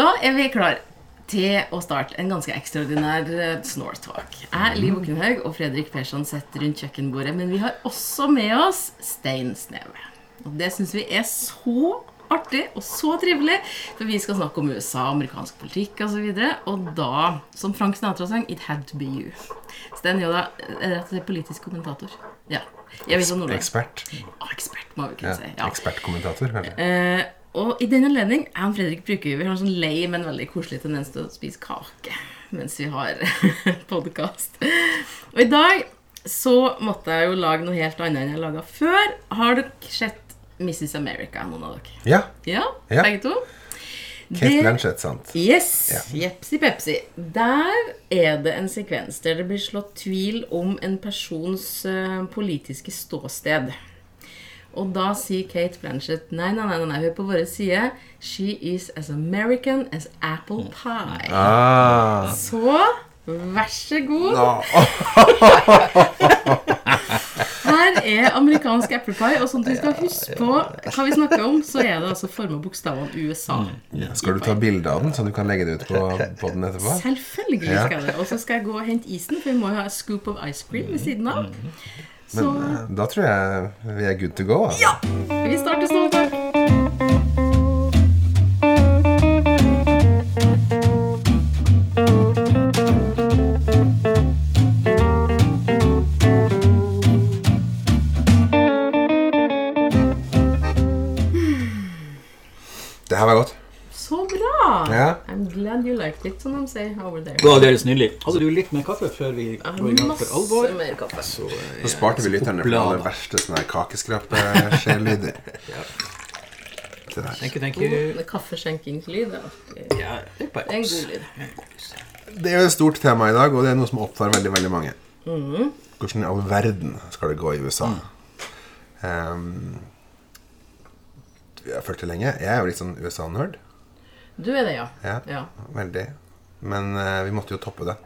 Da er vi klar til å starte en ganske ekstraordinær eh, Snortalk. Jeg, Liv Okenhaug og Fredrik Persson sitter rundt kjøkkenbordet, men vi har også med oss Stein Sneve. Og det syns vi er så artig og så trivelig, for vi skal snakke om USA, amerikansk politikk osv. Og, så og da, som Frank Sinatra sang, It had to be you. Stein er da er rett og slett politisk kommentator. Ja. Jeg vet om noe. Ekspert. Ah, ekspert, må vi kunne Ja, si. Ja. Ekspertkommentator, kanskje. Eh, og i den anledning er han Fredrik bruker vi har en sånn lei, men veldig koselig tendens til å spise kake mens vi har podkast. Og i dag så måtte jeg jo lage noe helt annet enn jeg laga før. Har dere sett Mrs. America, noen av dere? Ja. Ja, Ja. begge to? Kate Blanchett, sant. Yes. Ja. Jepsi pepsi. Der er det en sekvens der det blir slått tvil om en persons eh, politiske ståsted. Og da sier Kate Blanchett nei, nei, nei, nei, nei, er på våre side. She is as American as apple pie. Ah. Så vær så god. Her er amerikansk apple pie. Og som du vi skal huske på hva vi snakker om, så er det altså forma bokstavene USA. Ja, skal du ta bilde av den, så du kan legge det ut på, på den etterpå? Selvfølgelig skal jeg det. Og så skal jeg gå og hente isen, for vi må jo ha a scoop of ice cream ved siden av. Men Så... da tror jeg vi er good to go. Altså. ja, vi starter Ståltak. Det her var godt. Ja. I'm glad you liked it, som de sier over there. Ja, det er snillig? Hadde du litt mer kaffe før vi går i gang for alvor? Masse mer kaffe. Så, ja, Så sparte vi lytterne for alle verste sånne kakeskrapeskjelyder. Der. Thank you, thank you. Oh, kaffeskjenkingslyd er alltid Ja, det er en god lyd. Det er jo et stort tema i dag, og det er noe som opptar veldig veldig mange. Hvordan i all verden skal det gå i USA? Um, jeg har fulgt det lenge. Jeg er jo litt sånn USA-nerd. Du er det, ja. Ja, Ja. veldig. Men uh, vi måtte jo toppe det.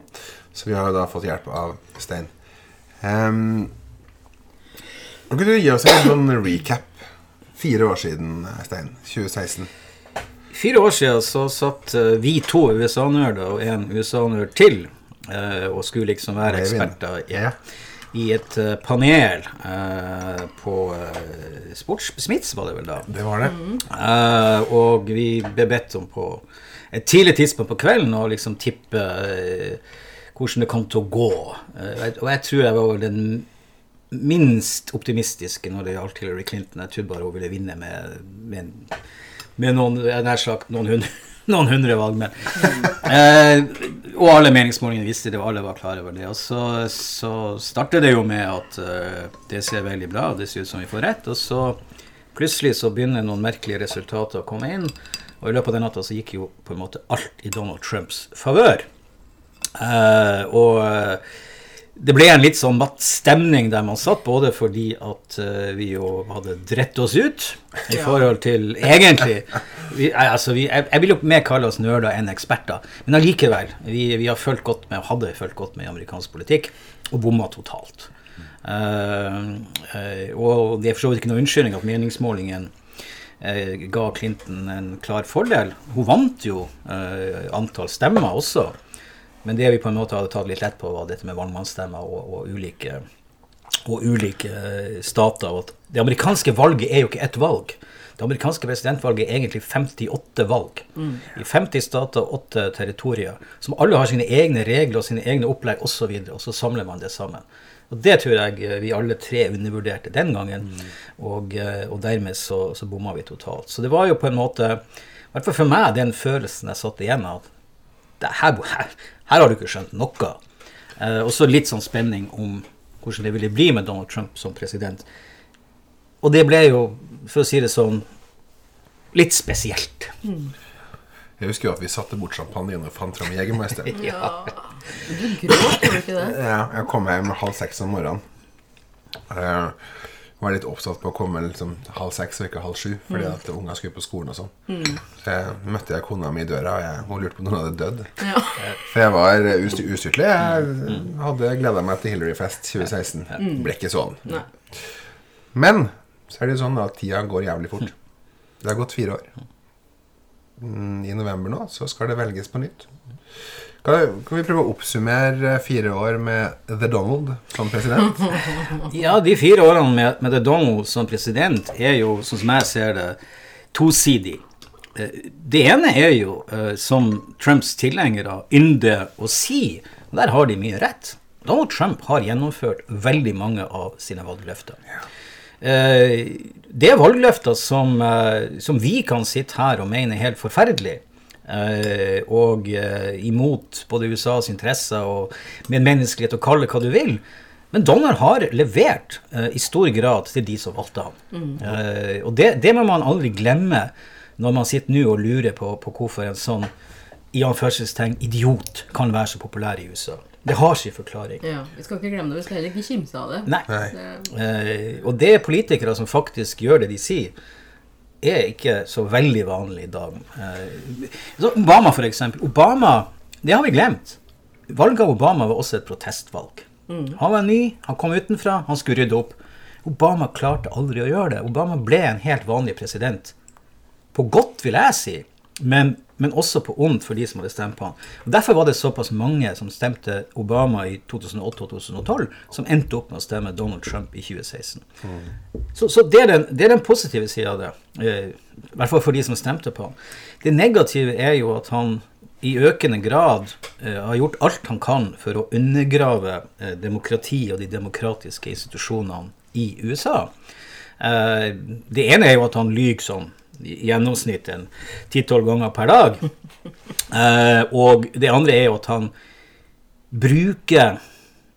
Så vi har jo da fått hjelp av Stein. Um, kan du gi oss en sånn recap? Fire år siden, Stein. 2016. Fire år siden så satt eh, vi to USA-nerder og en USA-nerd til eh, og skulle liksom være eksperter i, Ja. I et eh, panel eh, på uh, Sports var det vel da. Det var det. Eh, og vi ble bedt om på et tidlig tidspunkt på kvelden å liksom tippe eh, hvordan det kom til å gå. Eh, og jeg tror jeg var den minst optimistiske når det gjaldt Hillary Clinton. Jeg trodde bare hun ville vinne med, med, med noen, nær sagt noen hundre, noen hundre valgmenn. Eh, og alle meningsmålingene visste det, og alle var klare over det. Og så, så starter det jo med at uh, det ser veldig bra og det ser ut som vi får rett. Og så plutselig så begynner noen merkelige resultater å komme inn. Og i løpet av den natta så gikk jo på en måte alt i Donald Trumps favør. Eh, og eh, det ble en litt sånn matt stemning der man satt, både fordi at eh, vi jo hadde drett oss ut i forhold til Egentlig vi, altså vi, jeg, jeg vil jo mer kalle oss nerder enn eksperter, men allikevel. Vi, vi har fulgt godt med, hadde fulgt godt med i amerikansk politikk, og bomma totalt. Uh, uh, og det er for så vidt ikke noe unnskyldning at meningsmålingen uh, ga Clinton en klar fordel. Hun vant jo antall stemmer også. Men det vi på en måte hadde tatt litt lett på, var dette med vannmannsstemmer og, og ulike, og ulike eh, stater. At det amerikanske valget er jo ikke ett valg. Det amerikanske presidentvalget er egentlig 58 valg. I 50 stater og 8 territorier. Som alle har sine egne regler og sine egne opplegg osv. Og, så videre, og så samler man det sammen. Og Det tror jeg eh, vi alle tre undervurderte den gangen. Og, eh, og dermed så, så bomma vi totalt. Så det var jo på en måte, i hvert fall for meg, den følelsen jeg satt igjen av. Det her, her, her har du ikke skjønt noe. Eh, også litt sånn spenning om hvordan det ville bli med Donald Trump som president. Og det ble jo, for å si det sånn, litt spesielt. Jeg husker jo at vi satte bort champagnen og fant fram Jegermeister. ja. Du gråt, gjorde du ikke det? Ja, jeg kom hjem halv seks om morgenen. Jeg var litt opptatt på å komme liksom halv seks og ikke halv sju, fordi at ungene skulle på skolen og sånn. Så jeg møtte jeg kona mi i døra, og jeg, hun lurte på om hun hadde dødd. Ja. For jeg var ust- ustyrtelig. Jeg hadde gleda meg til Hillary-fest 2016. Det ble ikke sånn. Nei. Men så er det jo sånn at tida går jævlig fort. Det har gått fire år. mm, i november nå, så skal det velges på nytt. Kan, kan vi prøve å oppsummere fire år med The Donald som president? Ja, de fire årene med, med The Donald som president er jo, sånn som jeg ser det, tosidig. Eh, Det ene er jo, eh, som Trumps tilhengere ynder å si, og der har de mye rett. Donald Trump har gjennomført veldig mange av sine valgløfter. Eh, Det er valgløfter som, eh, som vi kan sitte her og mene er helt forferdelig. Eh, Og eh, imot både USAs interesser og medmenneskelighet og kalle hva du vil. Men Donald har levert eh, i stor grad til de som valgte ham. Eh, og det, det må man aldri glemme når man sitter nå og lurer på, på hvorfor en sånn i anførselstegn idiot kan være så populær i USA. Det har sin forklaring. Ja, Vi skal ikke glemme det. Vi skal heller ikke kimse av det. Nei. Nei. Det- Eh, og det er politikere som faktisk gjør det de sier, er ikke så veldig vanlig i dag. Eh, så Obama, for eksempel. Obama, det har vi glemt. Valget av Obama var også et protestvalg. Han var ny, han kom utenfra, han skulle rydde opp. Obama klarte aldri å gjøre det. Obama ble en helt vanlig president. På godt, vil jeg si, men, men også på ondt for de som hadde stemt på han. Og Derfor var det såpass mange som stemte Obama i 2008 og 2012, som endte opp med å stemme Donald Trump i 2016. Så, så det, er den, det er den positive sida av det. Eh, I hvert fall for de som stemte på han. Det negative er jo at han i økende grad eh, har gjort alt han kan for å undergrave eh, demokrati og de demokratiske institusjonene i USA. Eh, det ene er jo at han lyver sånn i gjennomsnitt en ti-tolv ganger per dag. Eh, og det andre er jo at han bruker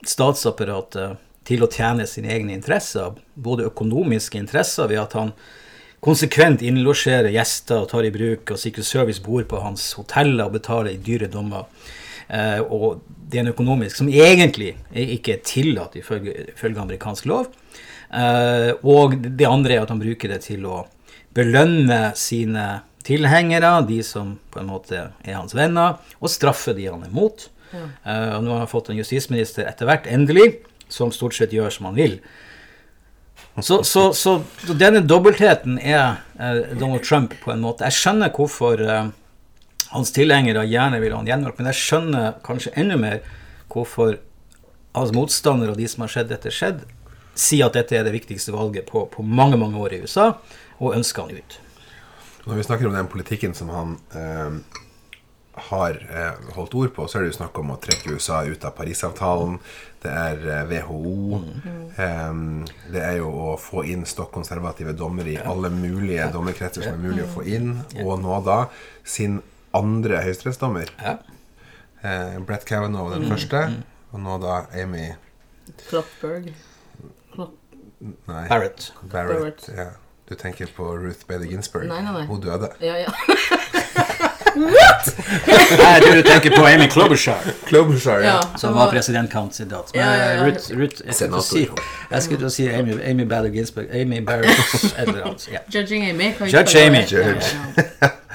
statsapparatet til å tjene sine egne interesser, både økonomiske interesser ved at han konsekvent innlosjerer gjester og tar i bruk og Secret Service bor på hans hoteller og betaler i dyre dommer. Eh, og det er en økonomisk som egentlig ikke er tillatt ifølge, ifølge amerikansk lov. Eh, og det andre er at han bruker det til å belønne sine tilhengere, de som på en måte er hans venner, og straffe de han er mot. Eh, og nå har han fått en justisminister etter hvert, endelig, som stort sett gjør som han vil. Så, så, så, så denne dobbeltheten er uh, Donald Trump på en måte. Jeg skjønner hvorfor uh, hans tilhengere gjerne vil ha han gjenvalgt, men jeg skjønner kanskje enda mer hvorfor hans motstandere og de som har sett dette skjedd, sier at dette er det viktigste valget på, på mange mange år i USA, og ønsker han ut. Når vi snakker om den politikken som han eh, har eh, holdt ord på, så er det jo snakk om å trekke USA ut av Parisavtalen. Det er eh, WHO. Eh, det er jo å få inn stokkonservative dommere i alle mulige dommerkretser som er mulig å få inn. Og nå da sin andre høyesterettsdommer. Ja. Eh, Brett Kavanaugh den første. Og nå da Amy Kloppberg. Klopp... Nei, Barrett. Barrett. Barrett. Ja. Du tenker på Ruth Bader Ginsburg. Nei, nei, nei. Hun døde. Ja, ja. What?! Nei, du tenker på Amy Klobuchar. Klobuchar, ja. ja. Som var presidentkandidat. Men Ja, ja, ja. Ruth, Ruth jeg skulle si, jeg skulle til å si Amy, Amy Bader Ginsburg. Amy Barrett et eller annet. Judging Amy. Judge Amy, Judge Ja, ja. Judge.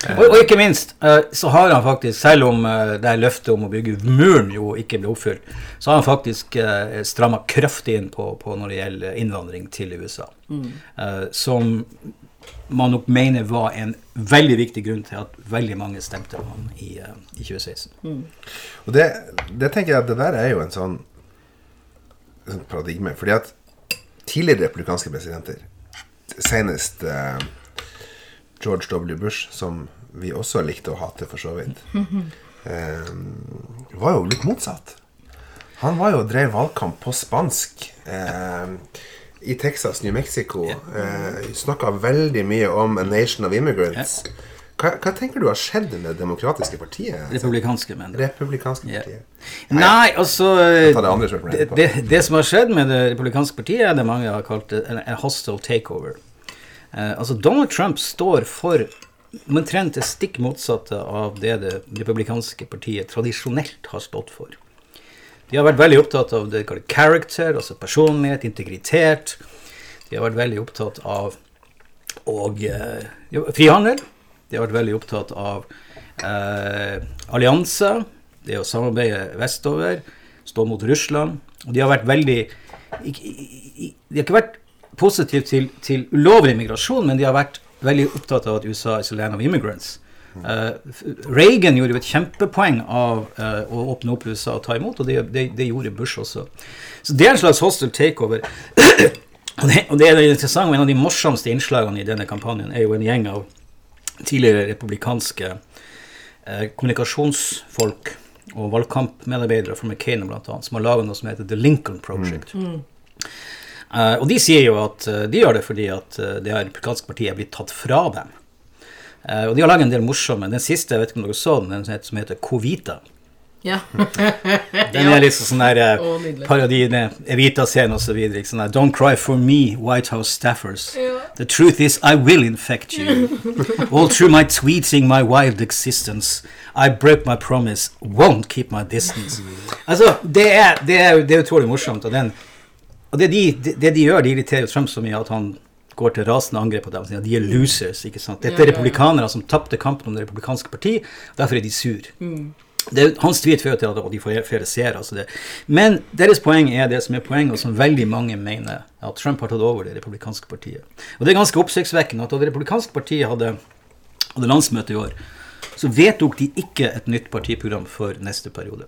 Og, og ikke minst, eh, så har han faktisk, selv om eh, det er løftet om å bygge muren jo ikke ble oppfylt, så har han faktisk uh, stramma kraftig inn på, på når det gjelder innvandring til USA. Mm. som man nok mener var en veldig viktig grunn til at veldig mange stemte på ham i, eh, i 2016. Og det, det tenker jeg at det der er jo en sånn, sånn paradigme. Fordi at tidligere republikanske presidenter, senest eh, George W. Bush, som vi også likte å hate for så vidt, eh, var jo litt motsatt. Han var jo drev valgkamp på spansk eh, i Texas, New Mexico. Eh, Snakka veldig mye om a nation of immigrants. Hva, hva tenker du har skjedd med det demokratiske partiet? Republikanske, mener du. Republikanske Ja. partiet. Nei, altså det det, det, det som har skjedd med det republikanske partiet, er det mange har kalt det en hostile takeover. Eh, altså Donald Trump står for omtrent det stikk motsatte av det det republikanske partiet tradisjonelt har stått for. De har vært veldig opptatt av det de kaller character, altså personlighet, integritet. De har vært veldig opptatt av og, eh, frihandel. De har vært veldig opptatt av eh, allianser, det å samarbeide vestover, stå mot Russland. Og de har vært veldig De har ikke vært positive til, til ulovlig migrasjon, men de har vært veldig opptatt av at USA is a land of immigrants. Uh, Reagan gjorde jo et kjempepoeng av uh, å åpne opp USA og ta imot, og det, det, det gjorde Bush også. Så det er en slags hostile takeover. og, det, og det er det interessante, og en av de morsomste innslagene i denne kampanjen er jo en gjeng av tidligere republikanske uh, kommunikasjonsfolk og valgkampmedarbeidere fra McCain bl.a., som har laget noe som heter The Lincoln Project. Eh, og de sier jo at eh, de gjør det fordi at eh, det republikanske partiet er blitt tatt fra dem. Eh, og de har laget en del morsomme. Den siste, jeg vet ikke om dere så den, den som heter, Covita. Ja. Den er liksom sånn der oh, parodi Evita-scenen videre. Sånn der, Don't cry for me, White House staffers. The truth is, I will infect you. All through my tweeting my wild existence, I broke my promise, won't keep my distance. Altså, det er, det er, det er utrolig morsomt. Og, den, og det, de, det, det de gjør, de irriterer jo Trump så mye at han går til rasende angrep på dem. at De er losers. ikke sant? Dette er republikanere som tapte kampen om det republikanske parti, derfor er de sur. Det, er- hans tweet fører til at de får flere seere. Altså det. Men deres poeng er det som er poenget, og som veldig mange mener, at Trump har tatt over det republikanske partiet. Og det er ganske oppsiktsvekkende at da det republikanske partiet hadde, hadde landsmøte i år, så vedtok de ikke et nytt partiprogram for neste periode.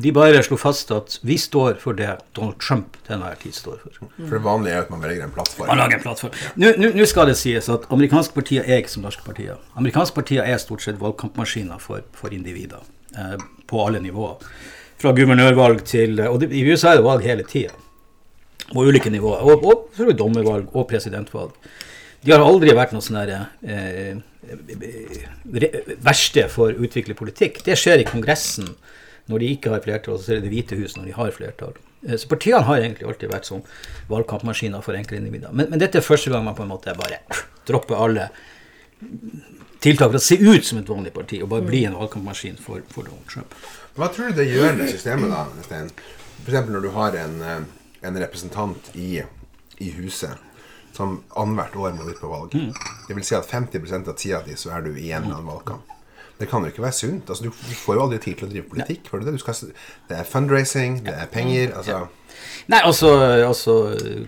De bare slo fast at vi står for det Donald Trump til enhver tid står for. For det vanlige er at man velger en plattform. Man lager en plattform. Nå- skal det sies at amerikanske partier er ikke som norske partier. Amerikanske partier er stort sett valgkampmaskiner for, for individer. Eh, på alle nivåer. Fra guvernørvalg til Og det, i USA er det valg hele tida. På ulike nivåer. Og, og vidt dommervalg og presidentvalg. De har aldri vært noe sånn eh, verksted for å utvikle politikk. Det skjer i Kongressen når de ikke har flertall, og så er det Det hvite hus når de har flertall. Eh, Så partiene har egentlig alltid vært som valgkampmaskiner for enkeltindivider. Men, men dette er første gang man på en måte bare dropper alle tiltak for å se ut som et vanlig parti, og bare bli en valgkampmaskin for, for Donald Trump. Hva tror du det gjør med systemet, da, Stein? Eksempel når du har en, eh, en representant i, i huset som annethvert år må ut på valg. Det vil si at 50% av tida di så er du i en eller annen valgkamp. Det kan jo ikke være sunt. Altså, du, får jo aldri tid til å drive politikk. får det? Du skal, det er fundraising, det er penger altså, Nei, altså, altså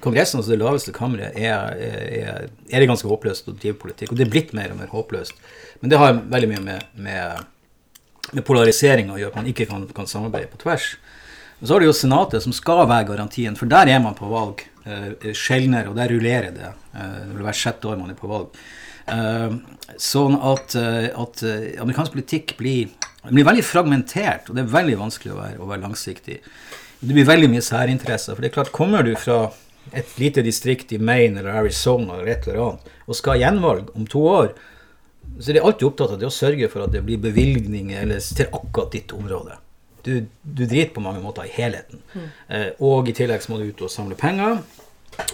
Kongressen, altså det laveste kammeret, er, er, er det ganske håpløst å drive politikk. Og det er blitt mer og mer håpløst. Men det har veldig mye med, med, med polarisering å gjøre, at man ikke kan, kan samarbeide på tvers. Og så har du jo Senatet, som skal være garantien, for der er man på valg sjeldnere, og der rullerer det. Eh, vil være sjette år man er på valg. Eh, sånn at, eh, at eh, amerikansk politikk blir, blir veldig fragmentert, og det er veldig vanskelig å være, å være langsiktig. Det blir veldig mye særinteresser. For det er klart, kommer du fra et lite distrikt i Maine eller Arizona eller et eller annet, og skal ha gjenvalg om to år, så er de alltid opptatt av det å sørge for at det blir bevilgninger eller til akkurat ditt område. Du, du driter på mange måter i helheten. Eh, og i tillegg så må du ut og samle penger.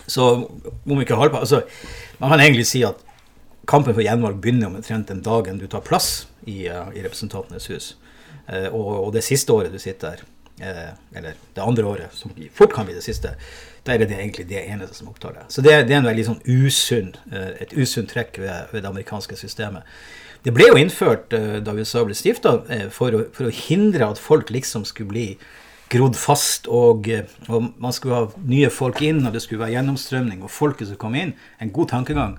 Så om ikke halvparten altså, Man kan egentlig si at kampen for gjenvalg begynner omtrent den dagen du tar plass i, uh, i Representantenes hus. Eh, og, og det siste året du sitter der, eh, eller det andre året, som fort kan bli det siste, da er det, egentlig det eneste som opptar deg. Så det, det er en veldig sånn usunn, eh, et usunt trekk ved, ved det amerikanske systemet. Det ble jo innført eh, da USA ble stifta, for, å- for å hindre at folk liksom skulle bli grodd fast, og, eh, og man skulle ha nye folk inn, og det skulle være gjennomstrømning, og folket som kom inn. En god tankegang.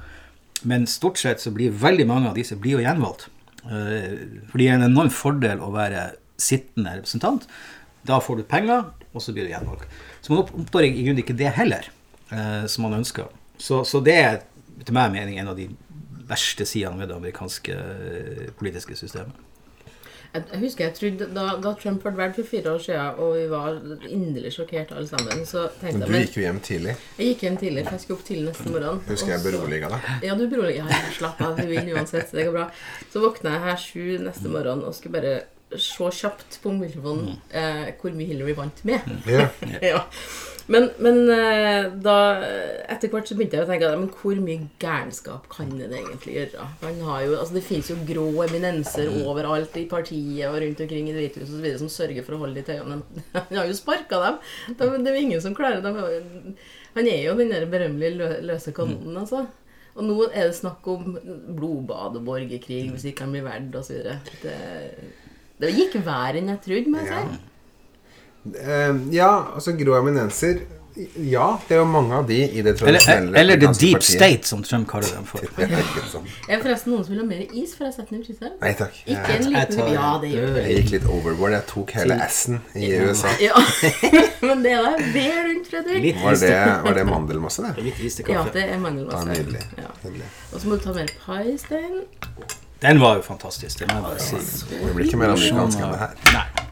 Men stort sett så blir veldig mange av disse blir jo gjenvalgt. Fordi For det er en enorm fordel å være sittende representant. Da får du penger, og så blir du gjenvalgt. Så man opp- oppnår i grunnen ikke det heller, eh, som man ønsker. Så, så det er til meg mening en av de verste sidene ved det amerikanske eh, politiske systemet. Jeg, husker jeg trodde da, da Trump ble valgt for fire år siden, og vi var inderlig sjokkert alle sammen, så tenkte jeg du gikk jo hjem tidlig. Jeg gikk hjem tidlig, for jeg skulle opp tidlig neste morgen. Husker jeg beroliga deg. Ja, du beroliga meg. Slapp av, du vinner uansett. Det går bra. Så våkna jeg her sju neste morgen og skulle bare se kjapt på mobiltelefonen eh, hvor mye Hillary vant med. Ja. ja. Men, men eh, da etter hvert så begynte jeg å tenke Men hvor mye gærenskap kan det egentlig gjøre? Han har jo, altså Det fins jo grå eminenser overalt i partiet og rundt omkring i Det hvite hus videre, som sørger for å holde de tøyene. Han har jo sparka dem. Er det er jo ingen som klarer det. Han er jo den der berømmelige løse kanonen, altså. Og nå er det snakk om blodbad og borgerkrig hvis ikke han blir verd osv. Det, det gikk verre enn jeg trodde, må jeg si. Eh, ja, altså grå eminenser Ja, det er jo mange av de i det tradisjonelle eller The Deep partiet. State, som Trump kaller dem for. Det er sånn. Er det forresten noen som vil ha mer is, for jeg har sett den i fryset? Nei takk. Ikke Jeg, en jeg liten tar- Ja, det gjør det. jeg gikk litt overboard. Jeg tok hele S-en i USA. Ja, men det var ved rundt, Fredrik. Var det, var det mandelmasse, det? litt iste Ja, kaffe. det er Ja, mandelmasse. nydelig. Ja. nydelig. Og så må du ta mer pai, Stein. Den var jo fantastisk, det var, bare si. Det blir ikke mer amerikansk enn det her. Nei.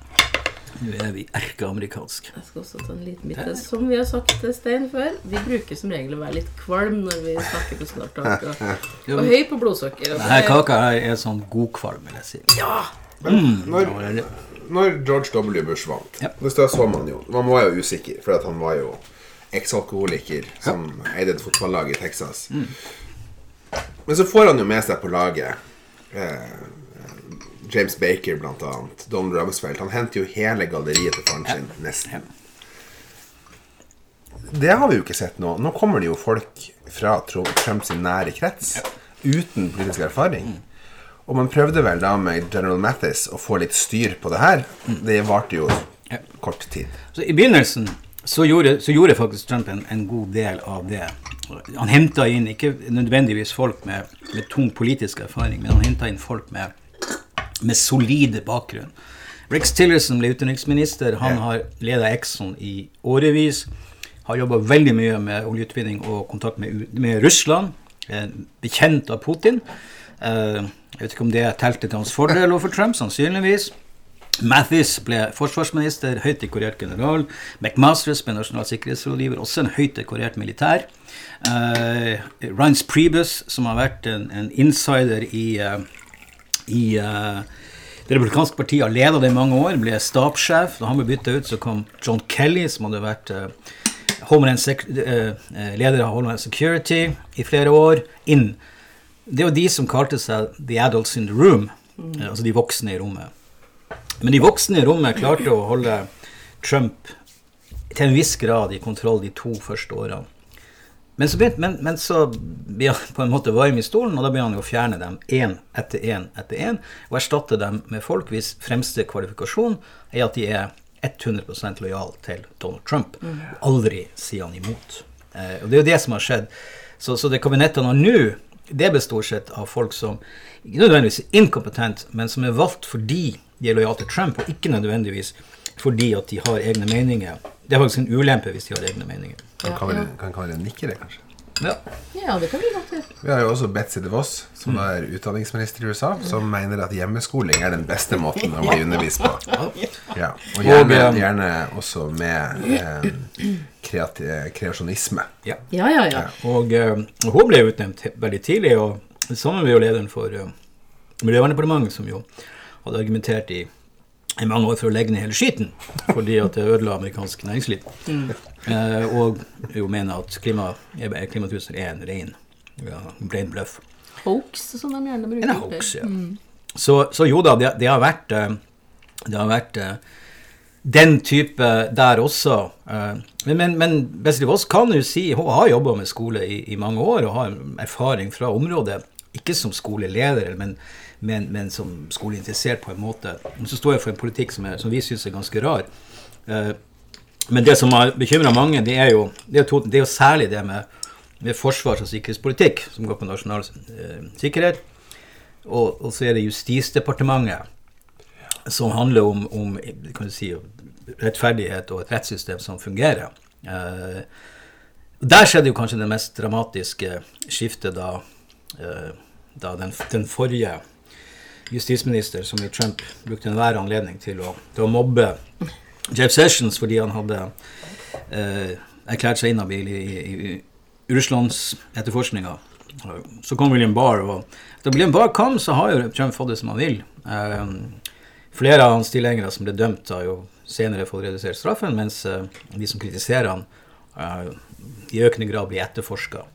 Nå er vi erkeamerikansk. Jeg skal også ta en liten bit. Som vi har sagt til Stein før, vi bruker som regel å være litt kvalm når vi snakker på snartak. Og, og høy på blodsukker. Denne kaka her er sånn godkvalm, vil jeg si. Ja! Når, når George W. Bush vant, Ja. det så så man jo Man var jo usikker, for at han var jo eksalkoholiker som eide et fotballag i Texas. Mm. Men så får han jo med seg på laget eh, James Baker, blant annet. Donald Rumsfeld. Han henter jo hele galleriet til faren sin, nesten. Det har vi jo ikke sett nå. Nå kommer det jo folk fra Trumps nære krets uten politisk erfaring. Og man prøvde vel da med General Mathis å få litt styr på det her. Det varte jo kort tid. Så I begynnelsen så gjorde, så gjorde faktisk Trump en, en god del av det. Han henta inn ikke nødvendigvis folk med, med tung politisk erfaring, men han henta inn folk med, med solide bakgrunn. Rex Tillerson ble utenriksminister. Han har leda Exxon i årevis. Har jobba veldig mye med oljeutvinning og kontakt med, med Russland. Er bekjent av Putin. Eh, jeg vet ikke om det telte til hans fordel overfor Trump, sannsynligvis. Mathis ble forsvarsminister, høyt dekorert general. McMasters ble nasjonal sikkerhetsrådgiver, også en høyt dekorert militær. Uh, Reince Priebus, som har vært en, en insider i, eh, i uh, det republikanske partiet, har ledet det i mange år, ble stabssjef. Da han ble bytta ut, så kom John Kelly, som hadde vært uh, Homeland eh, leder av Homeland Security i flere år, inn. Det var de som kalte seg The Adults in the Room, mm. altså de voksne i rommet. Men de voksne i rommet klarte å holde Trump til en viss grad i kontroll de to første årene. Men så, begynte, men, men så blir han på en måte varm i stolen, og da begynner han å fjerne dem én etter én etter én, og erstatte dem med folk hvis fremste kvalifikasjon er at de er 100% lojal til Donald Trump. Aldri sier han imot. Eh, og Det er jo det som har skjedd. Så, så det kabinettet han har nå, det består sett av folk som ikke nødvendigvis er inkompetent, men som er valgt fordi de er lojale til Trump, og ikke nødvendigvis fordi at de har egne meninger. Det er faktisk en ulempe hvis de har egne meninger. Kan kalle det, kan kalle det nikkere, kanskje. Ja. Ja, det kan vi godt gjøre. Vi har jo også Betzy DeVos, som er utdanningsminister i USA, som mener at hjemmeskoling er den beste måten å bli undervist på. Ja, og gjerne, eh, gjerne også med eh, kreati kreasjonisme. ja. Ja, ja, ja. Og eh, hun ble utnevnt veldig tidlig, og sammen med jo lederen for eh, Miljøverndepartementet, som jo hadde argumentert i, i mange år for å legge ned hele skiten, fordi at det ødela amerikansk næringsliv. Eh, og jo mener at klima, klimatrusler er en ren, ja, ren bløff. Hoax, som de gjerne bruker. En hoax, ja. Så, så jo da, det, det har vært eh, Det har vært eh, den type der også. eh, Men, men, men Bessie Voss kan jo si Hun har jobba med skole i, i mange år og har erfaring fra området. Ikke som skoleleder, men, men, men som skoleinteressert på en måte. Men så står jeg for en politikk som, er, som vi syns er ganske rar. Eh, Men det som har bekymra mange, det er, jo, det, er to, det er jo særlig det med, med forsvars- og sikkerhetspolitikk, som går på nasjonal eh, sikkerhet. Og, og så er det Justisdepartementet, som handler om, om si, rettferdighet og et rettssystem som fungerer. Eh, der skjedde jo kanskje det mest dramatiske skiftet da, eh, da den, den forrige justisminister, som i Trump brukte enhver anledning til å, til å mobbe Jeff Sessions fordi han hadde eh, erklært seg inhabil i, i, i Russlands etterforskninger. Så kom William Barr, og da William Barr kom, så har jo Trump fått det som han vil. Eh, flere av hans tilhengere som ble dømt, har jo senere fått redusert straffen, mens eh, de som kritiserer han, eh, i økende grad blir etterforska.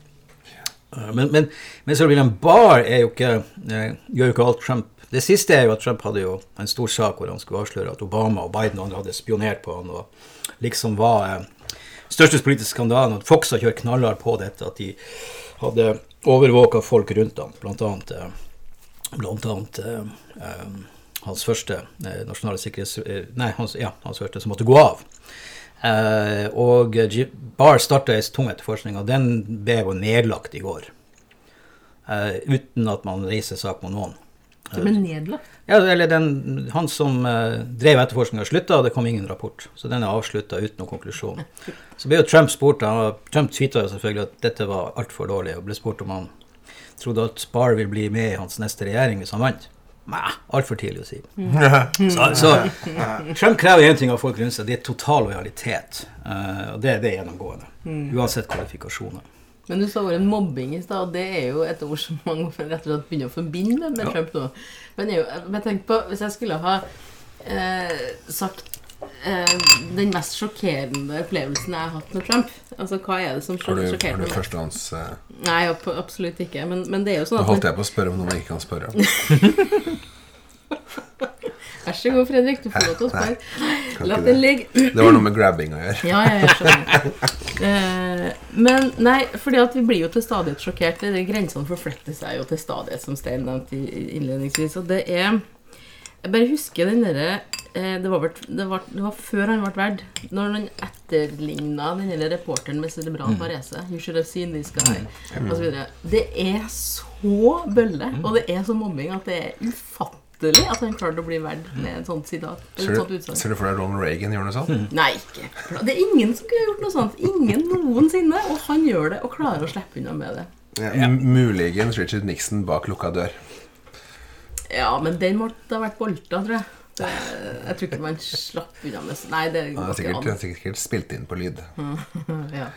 Eh, Men, men, men William Barr jo ikke, eh, gjør jo ikke alt Trump Det siste er jo at Trump hadde jo en stor sak hvor han skulle avsløre at Obama og Biden og andre hadde spionert på han og liksom var eh, største politiske skandalen. At Fox har kjørt knallhardt på dette, at de hadde overvåka folk rundt ham. Blant annet, eh, eh, eh, hans første nasjonale sikkerhets... Nei, hans, ja, hans første som måtte gå av. Eh, og Barr starta en tung etterforskning, og den ble jo nedlagt i går. Eh, uten at man reiser sak mot noen. Som er nedlagt. Ja, eller den, Han som uh, drev etterforskninga, slutta, og det kom ingen rapport. Så den er avslutta uten noen konklusjon. Så ble jo Trump spurt, han, Trump tvitra selvfølgelig at dette var altfor dårlig, og ble spurt om han trodde at Spar ville bli med i hans neste regjering hvis han vant. Nei, altfor tidlig å si. Så, så Trump krever én ting av folk rundt seg, det er total lojalitet. Eh, og det, det er gjennomgående. Uansett kvalifikasjoner. Men du sa ordet mobbing i stad, og det er jo et ord som mange rett og slett begynner å forbinde med, med Trump nå. Men jeg, men tenk på, hvis jeg skulle ha eh, sagt eh, den mest sjokkerende opplevelsen jeg har hatt med Trump Altså, hva er det som Har du, har sjokkerte du førstehånds eh, Nei, ab- absolutt ikke. Men, men det er jo sånn Da at holdt jeg på å spørre om noe man ikke kan spørre om. Vær så god, Fredrik. Du får lov til å spørre. La den ligge. Det var noe med grabbing å gjøre. Ja, jeg skjønner. Eh, men nei, fordi at vi blir jo til stadighet sjokkert. De grensene forfletter seg jo til stadighet, som Stein nevnte innledningsvis. Og det er Jeg bare husker den derre eh, det, var det, var, det var før han ble verd. Når han etterligna den hele reporteren med cerebral parese. You should have seen this guy. Og så videre. Det er så bølle, og det er så mobbing, at det er ufattelig at han klarte å bli verd med et sånt sitat. Ser du, ser du for deg Ronald Reagan gjør noe sånt? Nei, ikke. Det er ingen som kunne gjort noe sånt. Ingen noensinne. Og han gjør det, og klarer å slippe unna med det. Ja, Muligens Richard Nixon bak lukka dør. Ja, men den måtte ha vært bolta, tror jeg. Det, jeg tror ikke man slapp unna med Nei, det går ja, sikkert, ikke an. sikkert spilt inn på lyd. Ja.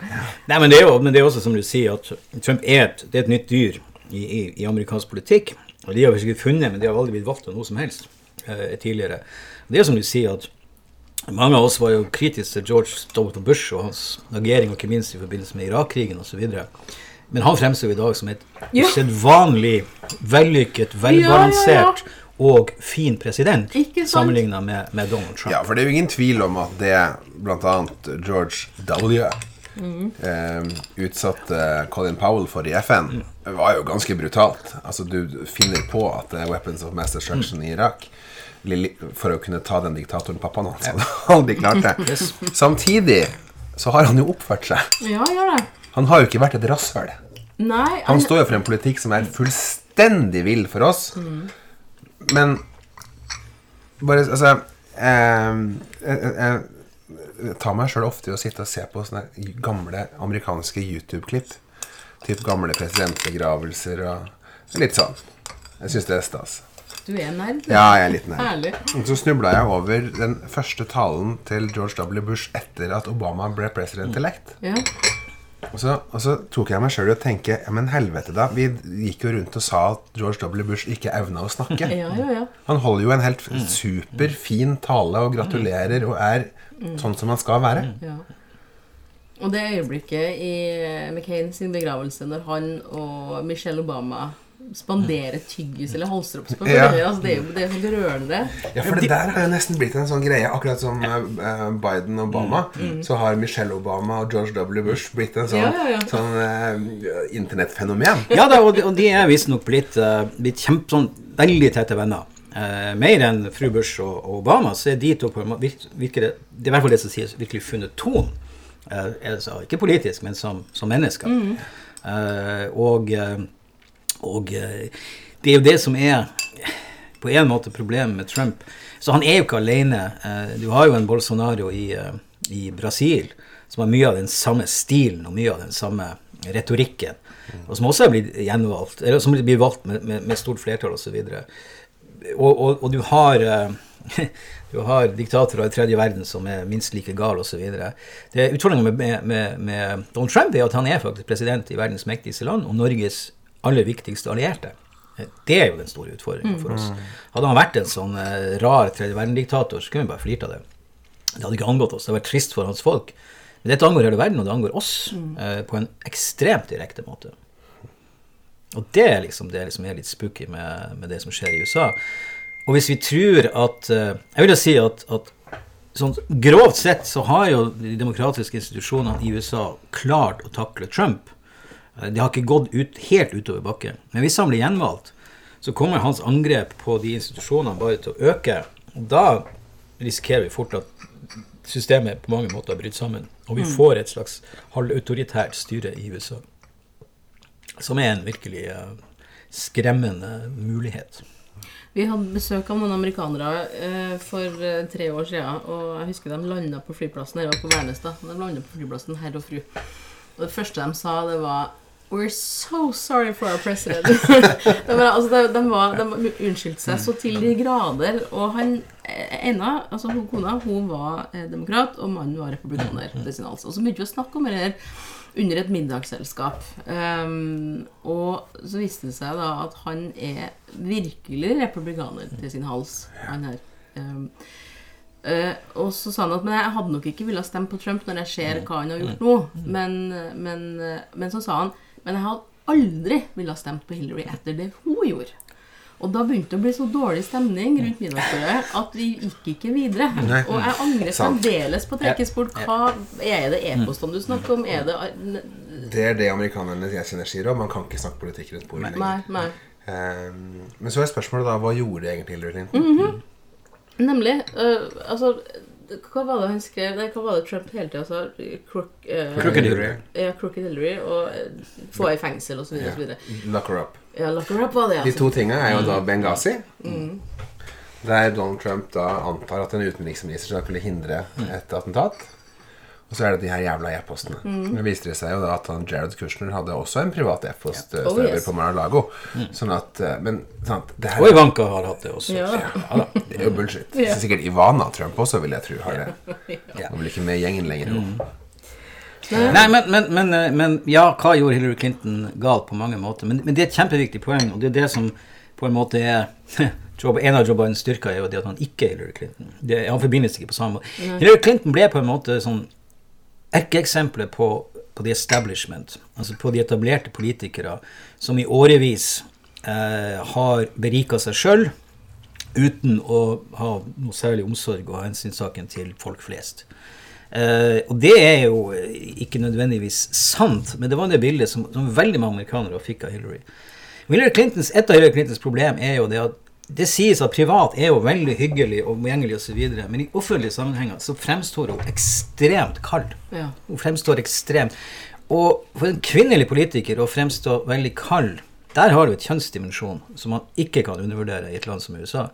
Nei, men det, er jo, men det er også som du sier, at Trump er et, det er et nytt dyr i, i, i amerikansk politikk. Og de har vi sikkert funnet, men de har aldri blitt valgt av noe som helst eh, tidligere. Det er som du sier, at mange av oss var jo kritiske til George W. Bush og hans agering, og ikke minst i forbindelse med Irak-krigen osv. Men han fremstår i dag som et Ja. usedvanlig vellykket, velbalansert og fin president sammenligna med, med Donald Trump. Ja, for det er jo ingen tvil om at det bl.a. George W. Eh, utsatte Colin Powell for i FN, var jo ganske brutalt. Altså, du finner på at det er weapons of mass destruction i Irak for å kunne ta den diktatoren pappaen hans. Han hadde aldri klart det. Samtidig så har han jo oppført seg. ja, gjør det. Han har jo ikke vært et rasshøl. Nei, Han står jo for en politikk som er fullstendig vill for oss. Men bare Altså eh, jeg, jeg tar meg sjøl ofte i å sitte og se på sånne gamle amerikanske YouTube-klipp. Typ gamle presidentbegravelser og litt sånn. Jeg syns det er stas. du er nerd. Ja, jeg er litt nerd. Herlig. Så snubla jeg over den første talen til George W. Bush etter at Obama ble president elect. Ja. Og så, og så tok jeg meg sjøl i å tenke Ja, men helvete, da. Vi gikk jo rundt og sa at George W. Bush ikke evna å snakke. ja, ja, ja. Han holder jo en helt superfin tale og gratulerer og er sånn som man skal være. ja. Og det øyeblikket i McCain sin begravelse når han og Michelle Obama spanderer tyggis eller halsdrops på Ja. Altså, det er jo det er sånn rørende. Ja, for det der har jo nesten blitt en sånn greie. Akkurat som uh, Biden og Obama, så har Michelle Obama og George W. Bush blitt en sånn, Ja, ja, ja. sånn uh, internettfenomen. Ja da, og de, og de er visstnok blitt, uh, blitt kjempe, sånn, veldig tette venner. Eh, mer enn fru Bush og, og Obama, så er de to virker, det, det er i hvert fall det som sies, virkelig funnet tonen. Eh, altså, ikke politisk, men som, som mennesker. Eh, og eh, og eh, det er jo det som er på en måte problemet med Trump. Så han er jo ikke alene. Eh, Du har jo en Bolsonaro i, i Brasil som har mye av den samme stilen og mye av den samme retorikken. Og som også er blitt gjenvalgt, eller som blir valgt med, med, med stort flertall osv. Og, og, og du har eh, du har diktatorer i tredje verden som er minst like gale osv. Utfordringen med, med, med, Donald Trump er at han er faktisk president i verdens mektigste land og Norges aller viktigste allierte. Det er jo den store utfordringen for oss. Hadde han vært en sånn eh, rar tredje verden-diktator, så kunne vi bare flirt av det. Det hadde ikke angått oss. Det hadde vært trist for hans folk. Men dette angår hele verden, og det angår oss eh, på en ekstremt direkte måte. Og det er liksom det som er litt spooky med, med det som skjer i USA. Og hvis vi tror at eh, Jeg vil jo si at, at sånn grovt sett så har jo de demokratiske institusjonene i USA klart å takle Trump. Eh, De har ikke gått ut, helt utover bakken. Men hvis han blir gjenvalgt, så kommer hans angrep på de institusjonene bare til å øke. Og da risikerer vi fort at systemet på mange måter bryter sammen. Og vi får et slags halvautoritært styre i USA. Som er en virkelig eh, skremmende mulighet. Vi hadde besøk av noen amerikanere eh, for eh, tre år siden. Og jeg husker de landa på flyplassen her på Værnestad. De på flyplassen, herr og fru. Og det første de sa, det var We're so sorry for our president. de, var, altså, de, de, var, de unnskyldte seg så til de grader. Og han ena, altså hun kona, hun var eh, demokrat, og mannen var republikaner. hals. Og så begynte vi å snakke om det her under et middagsselskap. Um, og så viste det seg da at han er virkelig republikaner til sin hals. Han her. Um, uh, og så sa han at men jeg hadde nok ikke villet stemme på Trump når jeg ser hva han har gjort nå. Men, men, men så sa han men jeg hadde aldri villet stemt på Hillary etter det hun gjorde. Og da begynte det å bli så dårlig stemning rundt middagsbordet at vi gikk ikke videre. Nei. Og jeg angrer fremdeles på trekkesport. Hva er det e-postene du snakker om? Er det Det er det amerikanerne jeg kjenner sier òg. Man kan ikke snakke politikk rundt bordet lenger. Ehm, men så er spørsmålet da hva gjorde egentlig Hillary Clinton? Nemlig. Uh, altså Hva var det han skrev Nei, hva var det Trump hele tida sa? Crook, øh, Crooked Ja, Crookedillery Og øh, få i fengsel, osv. Ja. Lock her up. Ja, lock her up var det, De altså. to tingene er jo da Benghazi. Der Donald Trump da antar at en utenriksminister skal kunne hindre et attentat. Og så er det de her jævla e-postene. Det viste seg jo da at han Jared Kushner hadde også en privat e-postserver Oh, yes. på Mar-a-Lago. Sånn at eh, Men sant, det her Og Ivanka har hatt det også. Ja. ja, da, det er jo bullshit. Ja. Så sikkert Ivana Trump også, vil jeg tro, har det. Hun blir ikke med i gjengen lenger. hun. Nei, men, men, men, eh, men ja, hva gjorde Hillary Clinton galt på mange måter? Men, men det er et kjempeviktig poeng, og det er det som på en måte er En av Joe Bidens styrker er jo det at han ikke er Hillary Clinton. Det, han forbindes ikke på samme måte. Hillary Clinton ble på en måte sånn erkeeksempelet på, på the establishment, altså på de etablerte politikere som i årevis eh, har berika seg sjøl uten å ha noe særlig omsorg og hensynssaken til folk flest. Eh, og det er jo ikke nødvendigvis sant, men det var det bildet som, som veldig mange amerikanere fikk av Hillary. Hillary Clintons, et av Hillary Clintons problem er jo det at det sies at privat er jo veldig hyggelig og omgjengelig osv., men i offentlige sammenhenger så fremstår hun ekstremt kald. Ja. Hun fremstår ekstremt Og for en kvinnelig politiker å fremstå veldig kald, der har du et kjønnsdimensjon som man ikke kan undervurdere i et land som USA.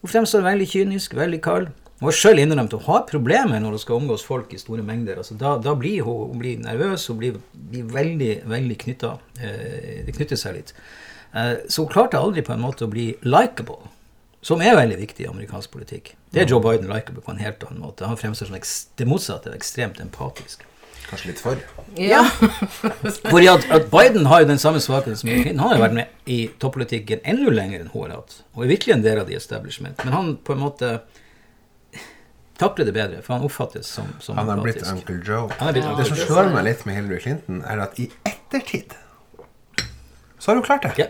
Hun fremstår veldig kynisk, veldig kald. Hun har sjøl innrømt hun har problemer når hun skal omgås folk i store mengder. Altså, da, da blir hun, hun blir nervøs, hun blir, blir veldig veldig knytta. Eh, det knytter seg litt. Eh, så hun klarte aldri på en måte å bli likeable, som er veldig viktig i amerikansk politikk. Det er Joe Biden likeable på en helt annen måte. Han fremstår som det motsatte, ekstremt empatisk. Kanskje litt for. Ja. Fordi at, at Biden har jo den samme svakheten som Hillary Clinton. Han har jo vært med i toppolitikken enda lenger enn hun har hatt. Og er virkelig en del av the establishment. Men han på en måte takler det bedre, for han oppfattes som, som Han har blitt. Uncle Joe. Han er blitt Det som slår meg litt med Hillary Clinton, er at i ettertid så har hun klart det. Ja.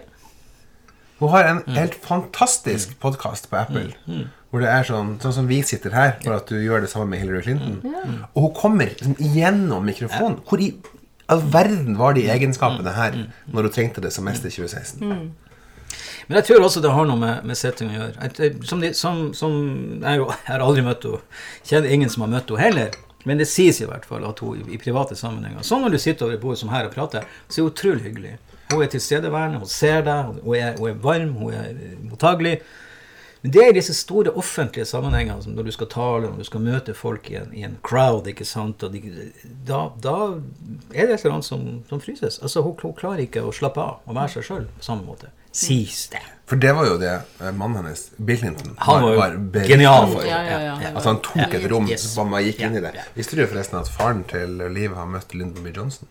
Hun har en helt fantastisk podkast på Apple. Hvor det er sånn, sånn som vi sitter her, for at du gjør det samme med Hillary Clinton. Og hun kommer liksom gjennom mikrofonen. Hvor i all verden var de egenskapene her når hun trengte det som mest i 2016? Men jeg tror også det har noe med, med setting å gjøre. Jeg- som, de, som, som jeg, jo, jeg har aldri møtt henne. Kjenner ingen som har møtt henne heller. Men det sies i hvert fall at hun i, i private sammenhenger Sånn når du sitter over et bord som her og prater, så er hun utrolig hyggelig. Hun er tilstedeværende, hun ser deg, hun er, hun er varm, hun er eh, mottagelig. Men det er i disse store offentlige sammenhengene, som når du skal tale, når du skal møte folk i en, i en crowd, ikke sant, og de, da, da er det et eller annet som, som fryses. Altså, hun, hun klarer ikke å slappe av og være seg sjøl på samme måte. Sies det. For det var jo det eh, mannen hennes, Bill Clinton, Han var beryktet genial. for. Ja, ja, ja. At han tok et rom Yes. så man gikk inn i det. Visste du forresten at faren til Liv har møtt Lyndon B. Johnson?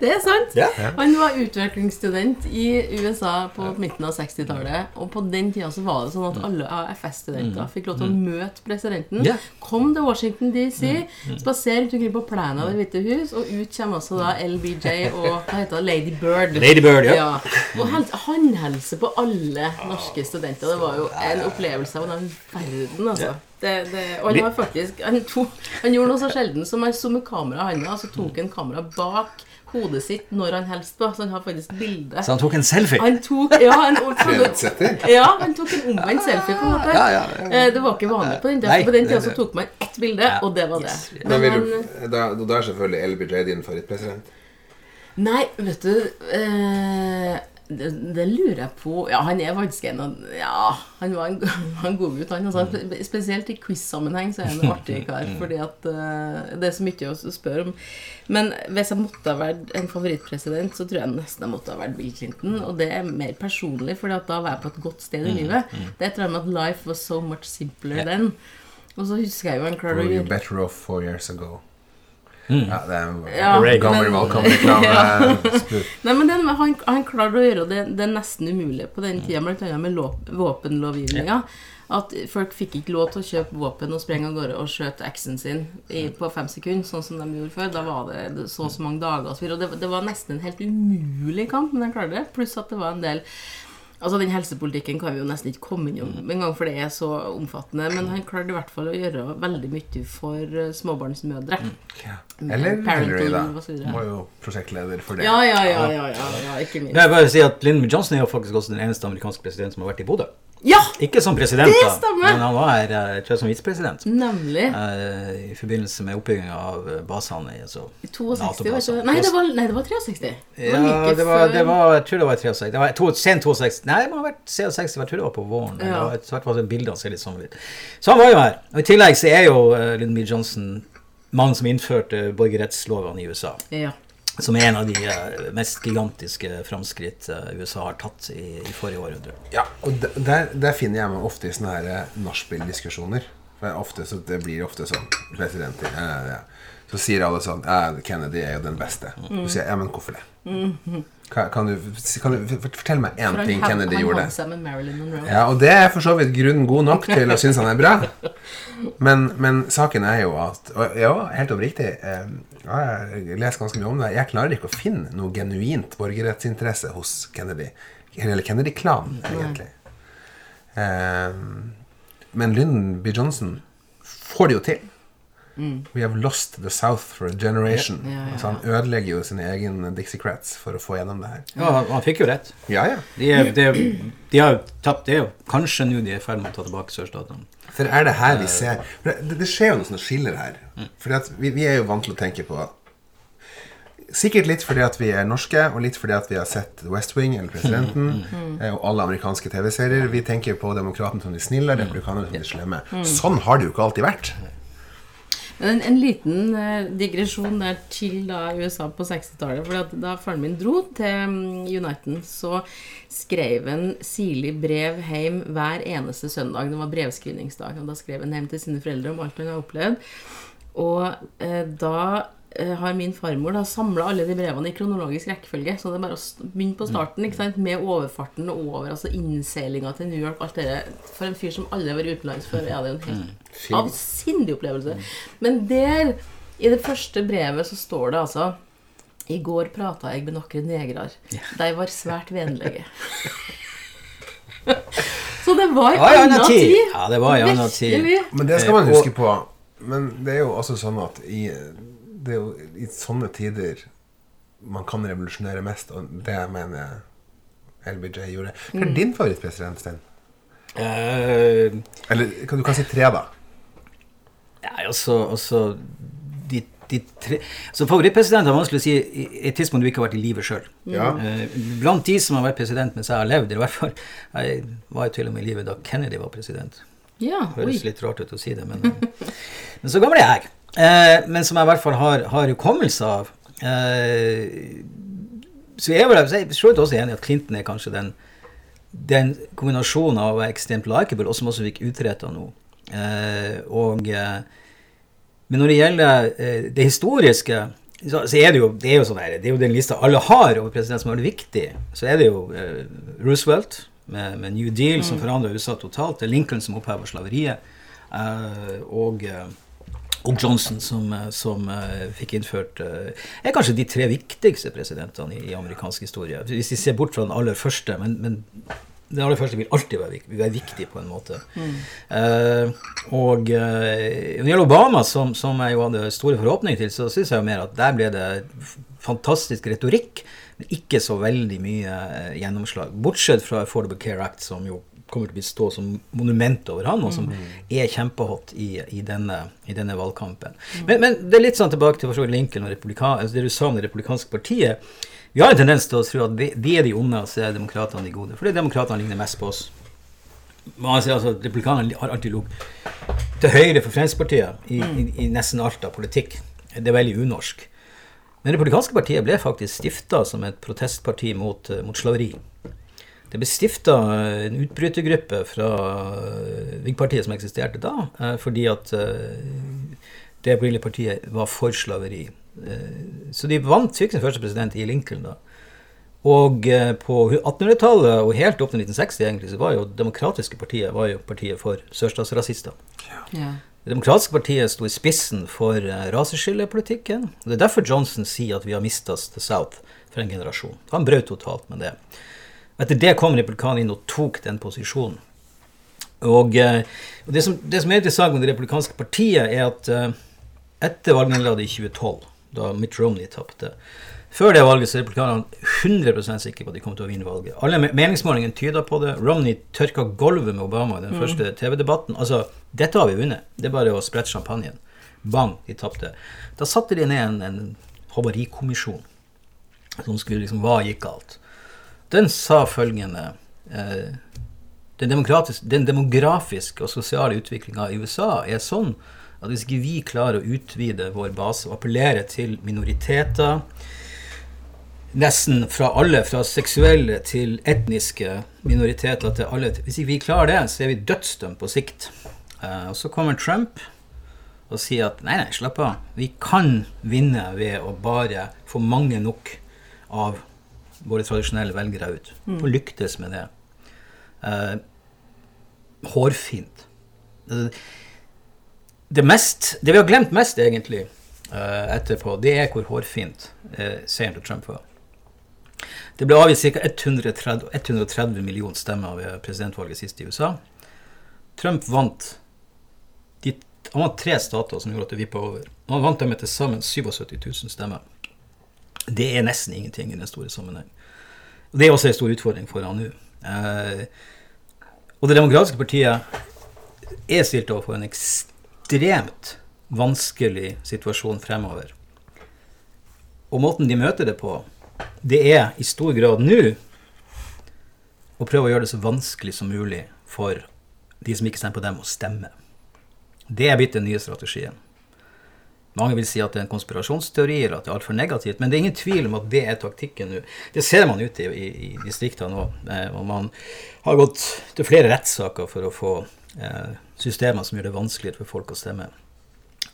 Det er sant. Ja. Han var utviklingsstudent i USA på midten av 60-tallet. Og på den tida så var det sånn at alle AFS-studenter fikk lov til å møte presidenten. Kom til Washington DC, spasere rundt omkring på plenen av Det hvite hus, og ut kommer også da LBJ og hva heter det, Lady Bird. Lady Bird, ja. Og håndhelse på alle norske studenter. Det var jo en opplevelse av den verden, altså. Det, det, og han var faktisk han, tok, han gjorde noe så sjelden som han så med kameraet i handa, og så tok han kameraet bak hodet sitt når han helst på. Så han har faktisk bilde. Så han tok en selfie? Han tok, ja, Trendsetter. ja, han tok en omvendt selfie, på en måte. Ja, ja, ja. Eh, Det var ikke vanlig på den tida. På den tida så tok man ett bilde, og det var det. Yes. Men Men vil du, da, da er selvfølgelig LBJ din favorittpresident. Nei, vet du eh, det, det lurer jeg på Ja, han er faktisk en Ja, han var en, en god gutt, han. Altså, spesielt i quiz-sammenheng så er han en artig kar. Fordi at uh, det er så mye å spørre om. Men hvis jeg måtte ha vært en favorittpresident, så tror jeg nesten jeg måtte ha vært Bill Clinton. Og det er mer personlig, for da var jeg på et godt sted i livet. Det tror jeg med at life was so much simpler then. Og så husker jeg jo han klarer å Were you gjøre better off four years ago? Mm. Ja, det er Ja, en gammel men- valgkampreklame. Spurt. Nei, men den, han, han klarte å gjøre det, det nesten umulige på den tida, bl.a. annet med lå- våpenlovgivninga. At folk fikk ikke lov til å kjøpe våpen og sprenge av gårde og skjøte eksen sin i, på fem sekunder, sånn som de gjorde før. Da var det så og så mange dager. Og, så videre, og det, det var nesten en helt umulig kamp, men de klarte det. Pluss at det var en del Altså Den helsepolitikken kan vi jo nesten ikke komme innom engang, for det er så omfattende. Men han klarte i hvert fall å gjøre veldig mye for småbarnsmødre. Mm. Ja. Eller Hillary, da. Var jo prosjektleder for det. Ja, ja, ja, ja, ja, ja, ikke minst. Jeg bare si at Lyndon Johnson er jo faktisk også den eneste amerikanske presidenten som har vært i Bodø. Ja! Ikke som president, Det da, men han var her eh, som visepresident. Nemlig. eh, I forbindelse med oppbygginga av eh, basene i altså, 62, var NATO-baser. Nei, det var, nei, det var 63. Det var Ja, det var, det var, jeg tror det var 63. Det var to, sen 62. Nei, det må ha vært 66, jeg tror det var på våren. Ja. Det var, i hvert fall bildene ser litt sånn ut. Så han var jo her. Og I tillegg så er jo uh, Lyndon B. Johnson mannen som innførte borgerrettslovene i USA. Ja. Som er en av de eh, mest gigantiske framskritt eh, USA har tatt i, i forrige århundre. Ja, og der, der finner jeg meg ofte i sånne her eh, nachspiel-diskusjoner. For ofte, så det blir ofte sånn presidenter ja, ja, ja. Så sier alle sånn ja, Kennedy er jo den beste. Så sier jeg ja, men hvorfor det? Kan, kan, du, kan du fortelle meg én For ting han, Kennedy han gjorde? Ja, og det er for så vidt grunn god nok til å synes han er bra. Men, men saken er jo at og Ja, helt oppriktig. Eh, ja, jeg leser ganske mye om det. Jeg klarer ikke å finne noe genuint borgerrettsinteresse hos Kennedy. Eller Kennedy-klanen, egentlig. Um, men Lyndon B. Johnson får det jo til. We have lost the South for a generation. Ja, ja, ja. Altså, han ødelegger jo sine egne Dixiecrats for å få gjennom det her. Ja, han, han fikk jo rett. Ja, ja. De, er, de, de har tapt. Det og kanskje nå de er i ferd med å ta tilbake sørstatene. For er det her vi ser for det, det skjer jo noe sånt skiller her. Mm. For vi, vi er jo vant til å tenke på Sikkert litt fordi at vi er norske, og litt fordi at vi har sett West Wing eller Presidenten mm. og alle amerikanske TV-serier. Vi tenker på demokratene som de snille, republikanerne som de slemme. Sånn har det jo ikke alltid vært. En, en liten eh, digresjon der til da USA på 60-tallet. For da faren min dro til mm, Uniten, så skrev han sirlig brev hjem hver eneste søndag. Det var brevskrivningsdag. Og da skrev han hjem til sine foreldre om alt han hadde opplevd. Og eh, da har min farmor da samla alle de brevene i kronologisk rekkefølge. Så det er bare å begynne på starten ikke sant? med overfarten og over, altså innseilinga til New York. alt det der. For en fyr som aldri har vært utenlands før, er det en helt Fin. avsindig opplevelse. Men der, i det første brevet, så står det altså I går prata jeg med noen negrer. De var svært vennlige. så det var en annen annen tid. Ja, det var en annen tid. Men det skal man Eh, huske på. Men det er jo også sånn at i, det er jo i sånne tider man kan revolusjonere mest, og det mener jeg LBJ gjorde. Hva er din favorittpresident, Stein? Uh, Eller kan- du kan si tre, da. Nei, altså, altså de, de tre Så favorittpresident er vanskelig å si i et tidspunkt du ikke har vært i livet sjøl. Ja. blant de som har vært president mens jeg har levd, i hvert fall Jeg var jo til og med i livet da Kennedy var president. Ja, Høres oi. litt rart ut å si det, men, men så gammel er jeg. Eh, men som jeg i hvert fall har, har hukommelse av. Eh, så jeg er jeg er også enig i at Clinton er kanskje den, den kombinasjonen av å være ekstremt likeable, og som også fikk utretta noe. Eh, og, eh, men når det gjelder eh, det historiske, så, så er det jo det er jo sånn her, det er jo den lista alle har over president som er viktig. Så er det jo eh, Roosevelt med, med New Deal, som forandra USA totalt. Det er Lincoln som opphever slaveriet. eh, og og Johnson, som, eh, som uh, fikk innført uh, er kanskje de tre viktigste presidentene i, i amerikansk historie. Hvis vi ser bort fra den aller første, men, men den aller første vil alltid være, være viktig på en måte. Eh, og eh, når det gjelder Obama, som, som jeg jo hadde store forhåpninger til, så syns jeg jo mer at der ble det fantastisk retorikk, men ikke så veldig mye gjennomslag. Bortsett fra Affordable Care Act, som jo kommer til å stå som monument over han, og som er kjempehot i, i, denne, i denne valgkampen. Men, men det er litt sånn tilbake til Lincoln og altså det du sa om det republikanske partiet. Vi har en tendens til å tro at vi, vi er de onde, og så er demokratene de gode. Fordi demokratene ligner mest på oss. Man altså, Republikanerne har alltid ligget til høyre for Fremskrittspartiet i, i, i nesten alt av politikk. Det er veldig unorsk. Men det republikanske partiet ble faktisk stifta som et protestparti mot, mot slaveri. Det ble stifta en utbrytergruppe fra eh, Whig-partiet som eksisterte da, eh, fordi at eh, det opprinnelige partiet var for slaveri. Så de vant, fikk sin første president i Lincoln da. Og på 1800-tallet og helt opp til 1960 egentlig, så var jo demokratiske partiet var jo partiet for sørstatsrasister. Ja. Det demokratiske partiet sto i spissen for raseskillepolitikken. og Det er derfor Johnson sier at vi har mista The South for en generasjon. Han brøt totalt med det. Etter det kom republikanerne inn og tok den posisjonen. Og, eh, og det, som, det som er interessant med det republikanske partiet, er at eh, etter valgnederlaget i 2012, da Mitt Romney tapte Før det valget så er republikanerne 100% sikre på at de kom til å vinne valget. Alle me- meningsmålingene tyder på det. Romney tørka gulvet med Obama i den første TV-debatten. Altså, dette har vi vunnet. Det er bare å sprette champagnen. Bang, de tapte. Da satte de ned en, en havarikommisjon som skulle liksom Hva gikk galt? Den sa følgende eh, den, den demografiske og sosiale utviklinga i USA er sånn at hvis ikke vi klarer å utvide vår base og appellere til minoriteter, nesten fra alle, fra seksuelle til etniske minoriteter til alle Hvis ikke vi klarer det, så er vi dødsdømt på sikt. Eh, og så kommer Trump og sier at nei, nei, slapp av. Vi kan vinne ved å bare få mange nok av våre tradisjonelle velgere ut. Og lyktes med det. Eh, hårfint. Altså, Det, mest, det vi har glemt mest, egentlig, eh, etterpå, det er hvor hårfint eh, seieren til Trump var. Det ble avgitt ca. 130, 130 millioner stemmer ved presidentvalget sist i USA. Trump vant de, Han vant tre stater som gjorde at det vippa over. Han vant dem med til sammen 77 000 stemmer. Det er nesten ingenting i den store sammenheng. Og Det er også en stor utfordring for han nå. Eh, og Det demokratiske partiet er stilt overfor en ekstremt vanskelig situasjon fremover. Og måten de møter det på, det er i stor grad nå å prøve å gjøre det så vanskelig som mulig for de som ikke stemmer på dem, å stemme. Det er blitt den nye strategien. Mange vil si at det er en konspirasjonsteori, eller at det er altfor negativt, men det er ingen tvil om at det er taktikken nå. Det ser man ute i, i, distriktene nå. Eh, og man har gått til flere rettssaker for å få eh, systemer som gjør det vanskeligere for folk å stemme.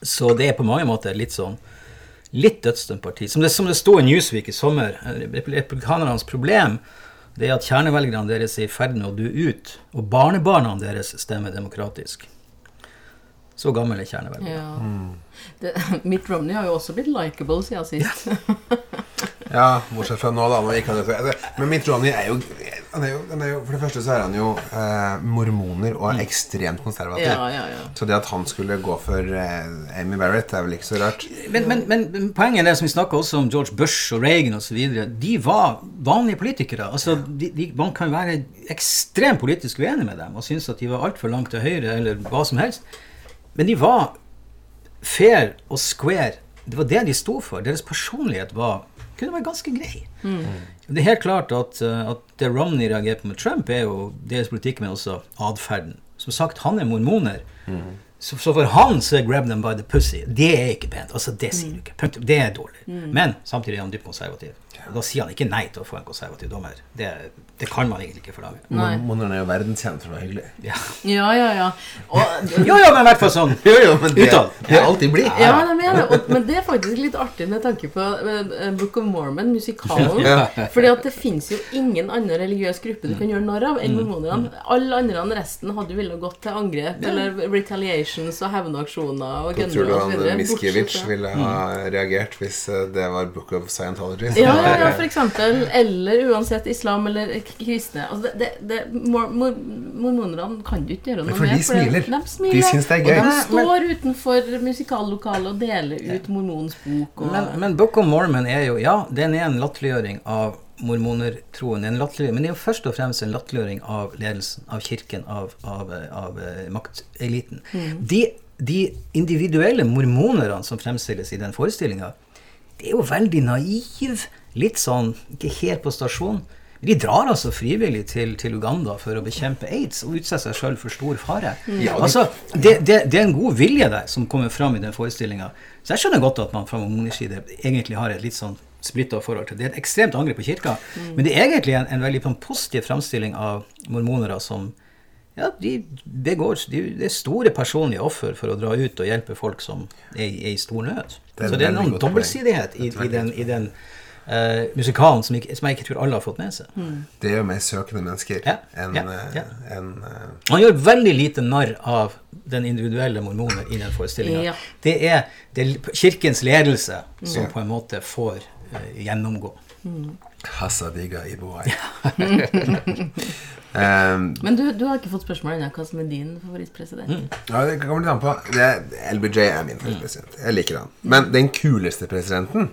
Så det er på mange måter litt sånn litt dødsdømt parti. Som det, som det sto i Newsweek i sommer, eh, republikanernes problem det er at kjernevelgerne deres er i ferd med å dø ut, og barnebarna deres stemmer demokratisk. Så gammel er kjernevelgerne. Ja. Det, Mitt Romney har jo også blitt likeable siden sist. Ja, bortsett fra nå, da. Når kan, altså, men Mitt Romney er jo, han er jo, han er jo For det første så er han jo eh, mormoner og er ekstremt konservativ. Ja, ja, ja. Så det at han skulle gå for eh, Amy Barrett, er vel ikke så rart. Men, men, men, poenget er som vi snakka også om George Bush og Reagan osv. De var vanlige politikere. Altså, de, de, man kan være ekstremt politisk uenig med dem og synes at de var altfor langt til høyre eller hva som helst. Men de var fair og square. Det var det de sto for. Deres personlighet var, kunne være ganske grei. Det er helt klart at, uh, at det Romney reagerer på med Trump, er jo deres politikk, men også atferden. Som sagt, han er mormoner. Så, så for han så er 'grab them by the pussy' Det er ikke pent. Altså, Det sier du ikke. Punktum. Det er dårlig. Men samtidig er han dypt konservativ. Og da sier han ikke nei til å få en konservativ dommer. Det, det kan man egentlig ikke forlange. Men Mormonerne er jo verdenskjent for å være hyggelig. Ja. Ja, ja, ja. Og, Jo, jo, men i hvert fall sånn. Jo, jo, men det, Utad. det er alltid blitt. ja, men, jeg mener, og, men det er faktisk litt artig med tanke på eh, Book of Mormon, musikalen. Ja. Fordi at det fins jo ingen annen religiøs gruppe du kan gjøre narr av enn mormonerne. Alle andre enn resten hadde jo villet gått til angrep eller retaliations og hevnaksjoner og Da tror du gunner han. Miskiewicz ville ha reagert hvis eh, det var Book of Scientology? Ja, ja, ja, for eksempel. Eller uansett islam eller kristne. Altså, det, det, det, mor, mor, mormonerne kan du ikke gjøre noe med. for de smiler. De, smiler. De syns det er gøy. Og de står utenfor musikallokalet og deler ut mormonens bok. Men, men Book of Mormon er jo Ja, den er en latterliggjøring av mormonertroen. En men det er jo først og fremst en latterliggjøring av ledelsen, av kirken, av, av, av av makteliten. De, de individuelle mormonerne som fremstilles i den forestillinga, det er jo veldig naiv. Litt sånn ikke helt på stasjon. De drar altså frivillig til, til Uganda for å bekjempe aids og utsette seg sjøl for stor fare. Ja, de- altså, det, det, det er en god vilje der som kommer fram i den forestillinga. Så jeg skjønner godt at man fra mormoners side egentlig har et litt sånn splitta forhold til det. Det er et ekstremt angrep på kirka, men det er egentlig en, en veldig sånn positiv framstilling av mormonere som ja, de begår de, Det er store personlige offer for å dra ut og hjelpe folk som er, i- er i stor nød. Det Så det er noen dobbeltsidighet i, i den, i den eh, musikalen som, ikke, som jeg ikke tror alle har fått med seg. Det er jo mer søkende mennesker Ja, enn ja, eh, ja. en, uh... Han gjør veldig lite narr av den individuelle mormoner i den forestillinga. Ja. Det, det er kirkens ledelse som på en måte får uh, gjennomgå. Hasadiga Iboai. um, Men du, du har ikke fått spørsmål ennå hva som er din favorittpresident. ja, det kommer litt an på. Det, LBJ er min favorittpresident. Jeg liker han. Men den kuleste presidenten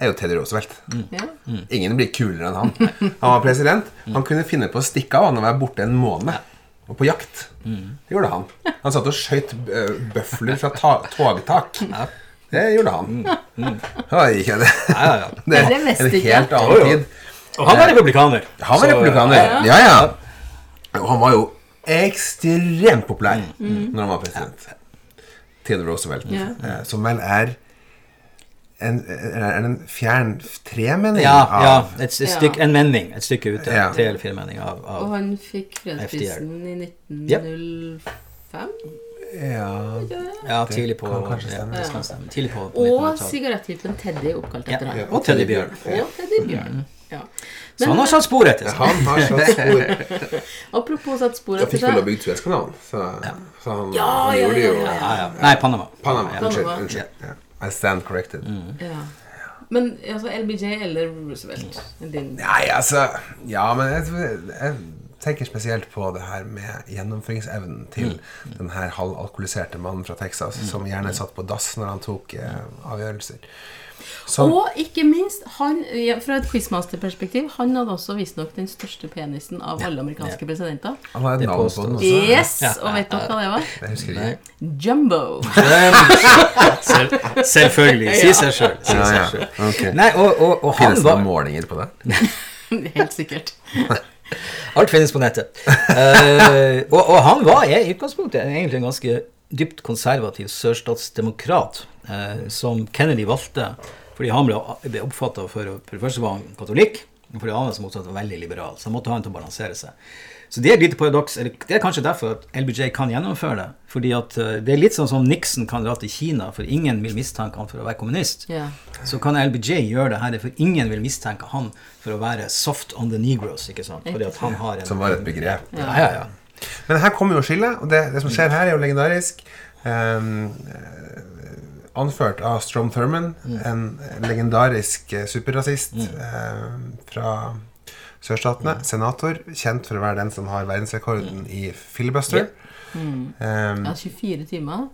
er jo Teddy Roosevelt. Ja. Ingen blir kulere enn han. Han var president. Han kunne finne på å stikke av han og være borte en måned. Og på jakt. Det gjorde han. Han satt og skøyt øh, bøfler fra ta togtak. Det gjorde han. Oi, ikke det. Ja, ja, ja. Det er en helt annen tid. Og han var republikaner. Han var republikaner. ja, Ja. Og han var jo ekstremt populær når han var president. Theodore Roosevelt. Eh, Som vel er en, er en fjern tremenning Ja, ja av et, stykke, Ja. en menning. Et stykke ute. Ja. Tre eller fire menninger av, Og han fikk fredsprisen i 1905. Ja, Ja, tidlig på kan kanskje stemme. Ja, kan stemme. Tidlig på, på Og 1900-tallet. Teddy oppkalt Ja, etter ham. og Teddy Bjørn. Og Teddy Bjørn. Ja. Så han har satt spor etter seg. han har satt spor. Apropos satt spor etter seg. Jeg fikk vel å bygge Suezkanalen. Så, så han, Ja, han ja, gjorde ja, jo ja, Ja, ja. Nei, Panama. Panama. Ja. Unnskyld. Unnskyld. I stand corrected. Ja. Men altså LBJ eller Roosevelt? Din. Nei, altså Ja, men jeg, jeg tenker spesielt på det her med gjennomføringsevnen til den her halvalkoholiserte mannen fra Texas, som gjerne satt på dass når han tok eh, avgjørelser. Som, Og ikke minst, han, ja, fra et quizmaster-perspektiv, han hadde også visstnok den største penisen av alle amerikanske presidenter. han var et navn på den også. Yes! Og vet dere hva det var? Jeg husker ikke. Jumbo. Selv, selvfølgelig. Si seg sjøl. Si Ja, ja. Nei, og, og, og han Finnes det var noen målinger på det? Helt sikkert. Alt finnes på nettet. Uh, og, og han var i utgangspunktet egentlig en ganske dypt konservativ sørstatsdemokrat, eh, som Kennedy valgte fordi han ble, ble oppfatta for For det første var han katolikk, og for det andre som var veldig liberal. Så han måtte ha en til å balansere seg. Så det er et lite paradoks. eller Det er kanskje derfor at LBJ kan gjennomføre det. Fordi at eh, det er litt sånn som Nixon kan dra til Kina, for ingen vil mistenke han for å være kommunist. Yeah. Så kan LBJ gjøre det her, for ingen vil mistenke han for å være soft on the negros. ikke sant? Fordi at han har en... Som var et begrep. Ja, ja, ja. Men her kommer jo skillet, og det, det som skjer her, er jo legendarisk. Eh, anført av Strom Thurman, en legendarisk eh, superrasist eh, fra sørstatene. Senator, kjent for å være den som har verdensrekorden i filibuster. Ehm, ja, 24 timer.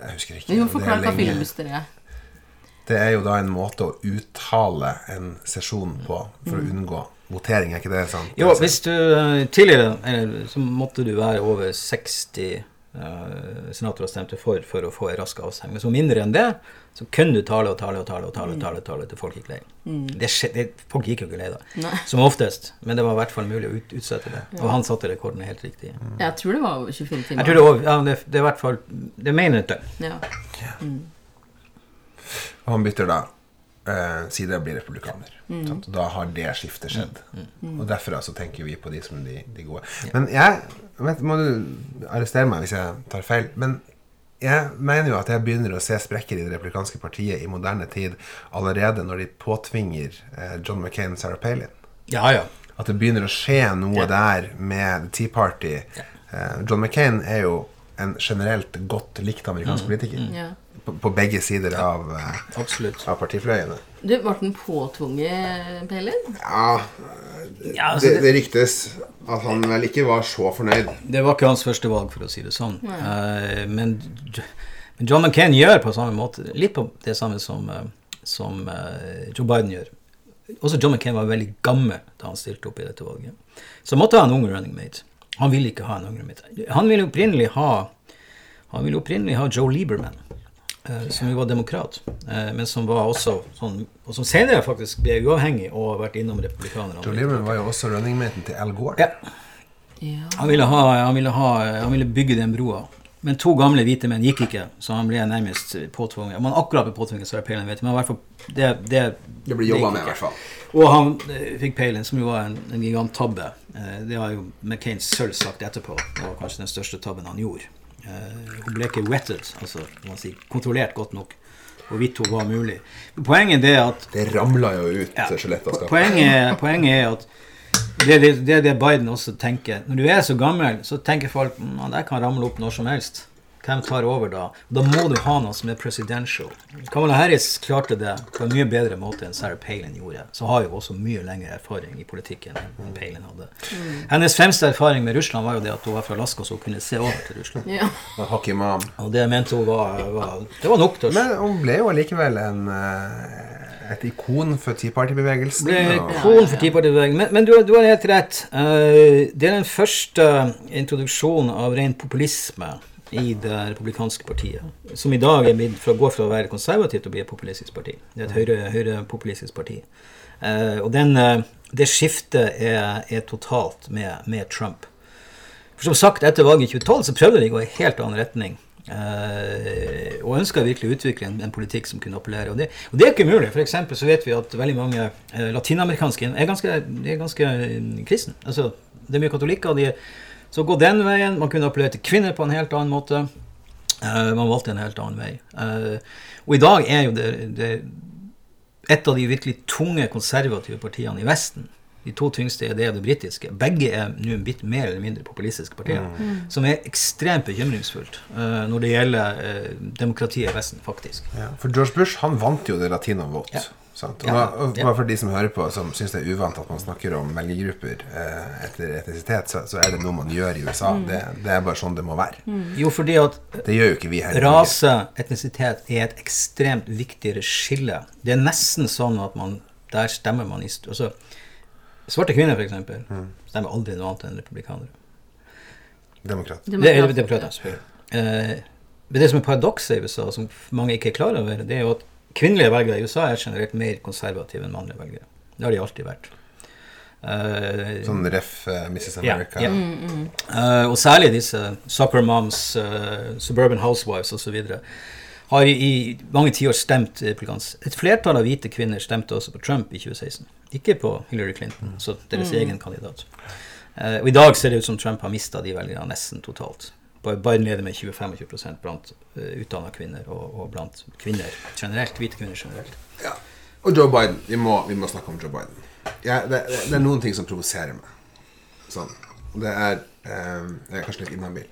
jeg husker ikke. Jo, er hva filibuster er. Det er jo da en måte å uttale en sesjon på for å unngå votering, er ikke det sant? Jo, hvis du eh, tidligere eller, så måtte du være over 60 uh, senatorer stemte for for å få en rask avstemning. Men så mindre enn det, så kunne du tale og tale og tale og tale, tale, tale til folk gikk lei. Det skje, det, folk gikk jo ikke lei da, Nei. som oftest. Men det var i hvert fall mulig å ut, utsette det. Og han satte rekorden helt riktig. Jeg tror det var over 24 timer. Jeg tror det, er ja, det, det er i hvert fall Det mener jeg et døgn. Ja. Mm. han bytter da eh, side og blir republikaner. Og da har det skiftet skjedd. Og derfra så tenker vi på de som de, de gode. Men jeg vet, Må du arrestere meg hvis jeg tar feil. Men jeg mener jo at jeg begynner å se sprekker i det republikanske partiet i moderne tid allerede når de påtvinger eh, John McCain og Sarah Palin. Ja, ja. At det begynner å skje noe der med Tea Party. Eh, John McCain er jo en generelt godt likt amerikansk politiker. Ja. På, på begge sider av, eh, av partifløyene. Du, ble den påtvunget, Pelin? Ja, Ja, altså, det, det, ryktes at han vel ikke var så fornøyd. det var ikke hans første valg, for å si det sånn. Uh, men, men John McCain gjør på samme måte litt på det samme som, eh, som uh, Joe Biden gjør. Også John McCain var veldig gammel da han stilte opp i dette valget. Så måtte han ha en ung running mate. Han ville ikke ha en ung running mate. Han ville opprinnelig ha han ville opprinnelig ha Joe Lieberman, eh, som jo var demokrat, eh, men som var også sånn, og som senere faktisk ble uavhengig og har vært innom republikanerne. Joe Lieberman var jo også runningmaten til Al Gore. Ja, Ja. han ville, ha, han, ville ha, han ville bygge den broa. Men to gamle hvite menn gikk ikke, så han ble nærmest påtvunget. Om han akkurat ble påtvunget, så er peilen vet, men i hvert fall, det, det, Det ble jobba med, i hvert fall. Og han eh, fikk peilen, som jo var en, en giganttabbe. Eh, det har jo McCain selv sagt etterpå. Det var kanskje den største tabben han gjorde. Eh, hun ble ikke wetted, altså man sier, kontrollert godt nok, Og vidt hun var mulig. Poenget er at Det ramla jo ut ja, skjelettet av skapet. poenget, poenget er at det er det, det det Biden også tenker. Når du er så gammel, så tenker folk at mm, det kan ramle opp når som helst. Hvem tar over da? Da må du ha noe som er presidential. Kamala Harris klarte det på en mye bedre måte enn Sarah Palin gjorde. Så har jo også mye lengre erfaring i politikken enn Palin hadde. Hennes fremste erfaring med Russland var jo det at hun var fra Alaska, så hun kunne se over til Russland. ja. Og det mente hun var, var Det var nok til Men hun ble jo allikevel en, eh, et ikon for Tea Party-bevegelsen. ikon for tipartibevegelsen. Men, men du, du har helt rett. Eh, det er den første introduksjonen av ren populisme i det republikanske partiet. Som i dag er blitt fra, går fra å være konservativt til å bli et populistisk parti. Det er et høyre, høyrepopulistisk parti. Eh, og den, eh, det skiftet er, er totalt med, med Trump. For som sagt, etter valget i 2012 så prøvde de å gå i helt annen retning. Eh, og ønska virkelig å utvikle en, en politikk som kunne appellere. Og det, og det er ikke umulig. For eksempel så vet vi at veldig mange eh, latinamerikanske er ganske, er ganske eh, kristne. Altså, det er mye katolikker. og De, så gå den veien. Man kunne appellere til kvinner på en helt annen måte. Eh, man valgte en helt annen vei. Eh, og i dag er jo det, det et av de virkelig tunge konservative partiene i Vesten. De to tyngste er det og det britiske. Begge er nå blitt mer eller mindre populistiske partier. Som er ekstremt bekymringsfullt uh, når det gjelder uh, demokratiet i Vesten, faktisk. Ja, for George Bush han vant jo det latinovote. Ja. Sant? Og, Ja, og ja. bare for de som hører på, som syns det er uvant at man snakker om velgergrupper eh, etter etnisitet, så, så er det noe man gjør i USA. Det, det er bare sånn det må være. Jo, fordi at Det gjør jo ikke vi her. rase, etnisitet, er et ekstremt viktigere skille. Det er nesten sånn at man Der stemmer man i altså, Svarte kvinner, f.eks., eksempel stemmer aldri noe annet enn republikanere. Demokrat. Det er demokrater, selvfølgelig. Eh, men det som er paradokset i USA, som mange ikke er klar over, det er jo at kvinnelige velgere i USA er generelt mer konservative enn mannlige velgere. Det har de alltid vært. Uh, Sånn ref uh, Mrs. ja, America. mm. Uh, og særlig disse soccer moms, uh, suburban housewives osv. har i, i mange tiår stemt republikansk. Et flertall av hvite kvinner stemte også på Trump i 2016. Ikke på Hillary Clinton, så deres egen kandidat. Eh, og i dag ser det ut som Trump har mista de velgerne nesten totalt. Bare- Biden leder med 20-25 blant uh, utdanna kvinner og, og blant kvinner generelt. Hvite kvinner generelt. Ja. Og Joe Biden. Vi må, vi må snakke om Joe Biden. Ja, det, det, det er noen ting som provoserer meg. Sånn. Det er um, Jeg er kanskje litt inhabil.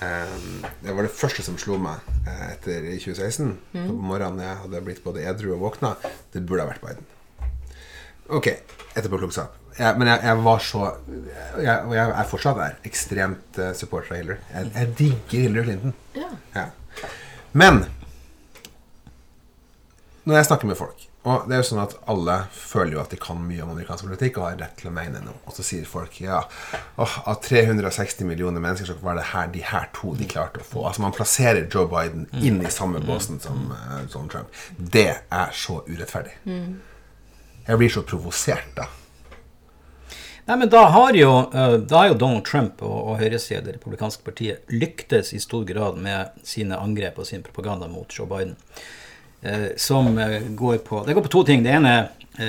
Um, det var det første som slo meg eh, etter 2016. Mm. På morgenen jeg hadde blitt både edru og våkna. Det burde ha vært Biden. Ok, etterpåklokskap. Ja, men jeg, jeg var så jeg, Og jeg er fortsatt der. Ekstremt uh, supporter av Hillary. Jeg, jeg digger Hillary Clinton. Ja. Ja. Men når jeg snakker med folk Og det er jo sånn at alle føler jo at de kan mye om amerikansk politikk og har rett til å mene noe. Og så sier folk ja, åh, av 360 millioner mennesker så var det her, de her to de klarte å få. Altså Man plasserer Joe Biden inn i samme båsen som, uh, som Trump. Det er så urettferdig. Jeg blir så provosert da. Nei, men da har jo, eh, da har jo Donald Trump og, og høyresida i det republikanske partiet lyktes i stor grad med sine angrep og sin propaganda mot Joe Biden. Eh, som eh, går på Det går på to ting. Det ene,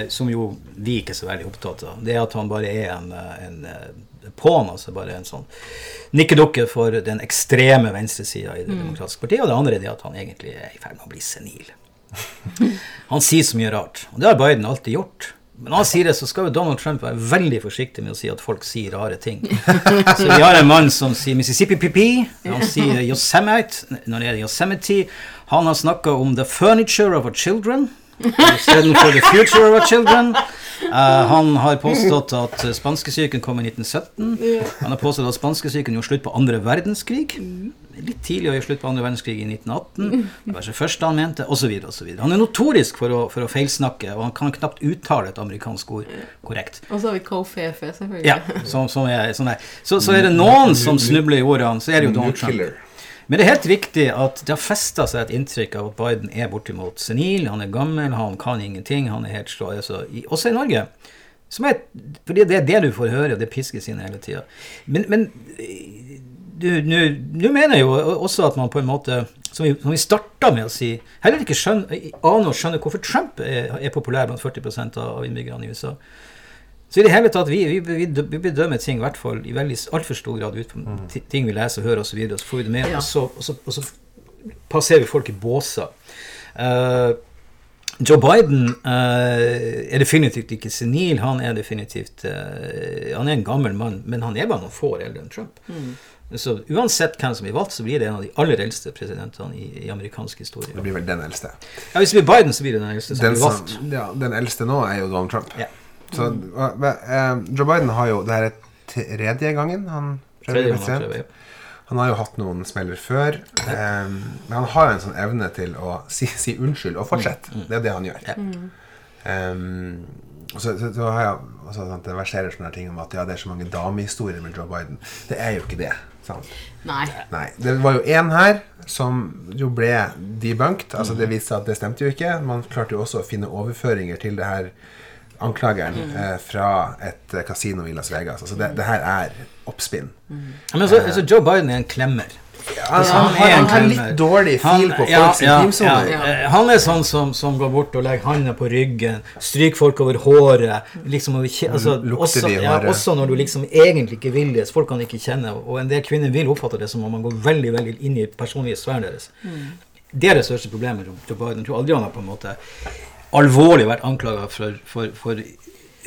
som jo vi ikke er så veldig opptatt av, det er at han bare er en, en på'n, altså bare en sånn nikkedukke for den ekstreme venstresida i det demokratiske partiet. Og det andre er det at han egentlig er i ferd med å bli senil. Han sier så mye rart. Og det har Biden alltid gjort. Men han sier det, så skal jo Donald Trump være veldig forsiktig med å si at folk sier rare ting. Så vi har en mann som sier Mississippi PP, han sier Yosemite når det er Yosemite. Han har snakka om the furniture of our children istedenfor the future of our children. Uh, han har påstått at spanskesyken kom i 1917. Han har påstått at spanskesyken gjorde slutt på andre verdenskrig. Litt tidlig å gjøre slutt på andre verdenskrig i 1918. Det var det første han mente, osv. osv. Han er notorisk for å, for å feilsnakke, og han kan knapt uttale et amerikansk ord korrekt. Og så har vi KFF, selvfølgelig. Ja, som, som er, sånn er. Så, så er det noen som snubler i ordene, så er det jo Donald Trump. Men det er helt riktig at det har festa seg et inntrykk av at Biden er bortimot senil, han er gammel, han kan ingenting, han er helt slå, altså, Også i Norge. Er, fordi det er det du får høre, og det piskes inn hele tida. Men, men nå mener jeg jo også at man på en måte som vi, som vi starta med å si Heller ikke skjønner, aner å skjønne hvorfor Trump er, er populær blant 40% av innbyggerne i USA. Så i det hele tatt, vi, vi, vi, vi bedømmer ting i hvert fall i altfor stor grad ut på Mm. ting vi leser og hører osv., og, så videre, og så får vi det med, Ja. og, så, og, så, og så passerer vi folk i båser. Uh, Joe Biden uh, er definitivt ikke senil. Han er definitivt uh, Han er en gammel mann, men han er bare noen få år eldre enn Trump. Så uansett hvem som blir valgt, så blir det en av de aller eldste presidentene i, i amerikansk historie. Det blir vel den eldste. Ja, Hvis det blir Biden, så blir det den eldste som Den, blir valgt. som, ja, den eldste nå er jo Donald Trump. Ja. Så, men, eh, Joe Biden har jo Det er tredje gangen han prøver gang president. Han har jo hatt noen smeller før. Um, men han har jo en sånn evne til å si, si unnskyld og fortsette. Det er det han gjør. Yeah. Um, så, så, så har jeg også, sant, Det verserer sånne ting om at ja, det er så mange damehistorier med Joe Biden. Det er jo ikke det. Sant? Nei. Nei. Det var jo én her som jo ble debunked. Altså Det viste seg at det stemte jo ikke. Man klarte jo også å finne overføringer til det her anklageren eh, fra et eh, kasino i Las Vegas. Altså det, det her er oppspinn. Ja, Men så, så Joe Biden er en klemmer. Ja, han, har, han har litt dårlig fil på ja, folks ja, intimsoner. ja. Eh, Han er sånn som, som går bort og legger handa på ryggen, stryker folk over håret. Liksom, altså, også, håret. også når du liksom egentlig ikke vil det, folk kan ikke kjenne. Og en del kvinner vil oppfatte det som om man går veldig veldig inn i personlige sfæren deres. Det er det største problemet Joe Biden. Jeg tror aldri han har på en måte alvorlig vært anklaga for, for, for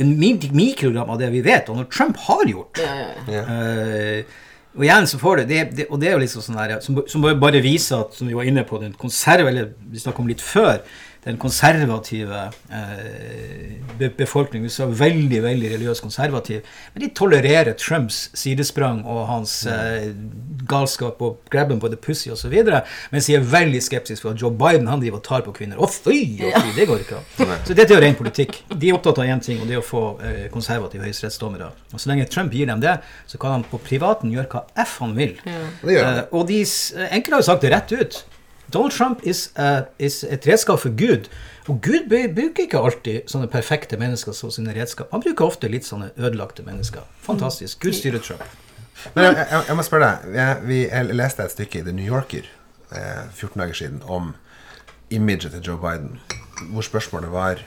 en mikrogram av det vi vet, og når Trump har gjort Ja, ja, ja. Eh, og igjen så får det, det, det Og det er jo liksom sånn her, som, som bare- viser at, som vi var inne på, den konserv, eller vi snakket om litt før, den konservative eh, be befolkningen, så veldig, veldig religiøst konservativ, men de tolererer Trumps sidesprang og hans eh, galskap og grabben på the pussy osv., mens de er veldig skeptiske for at Joe Biden han driver og tar på kvinner. Å fy, å fy, det går ikke an. Så dette er jo ren politikk. De er opptatt av én ting, og det er å få eh, konservative høyesterettsdommere. Og så lenge Trump gir dem det, så kan han på privaten gjøre hva F han vil. Han. Eh, og de, s- enkelte har jo sagt det rett ut. Donald Trump is, uh, is et redskap for Gud. Og Gud bruker ikke alltid sånne perfekte mennesker som sine redskap. Han bruker ofte litt sånne ødelagte mennesker. Fantastisk. Gud styrer Trump. Men jeg, jeg, jeg må spørre deg. Jeg, vi, jeg leste et stykke i The New Yorker eh, 14 dager siden om imaget til Joe Biden, hvor spørsmålet var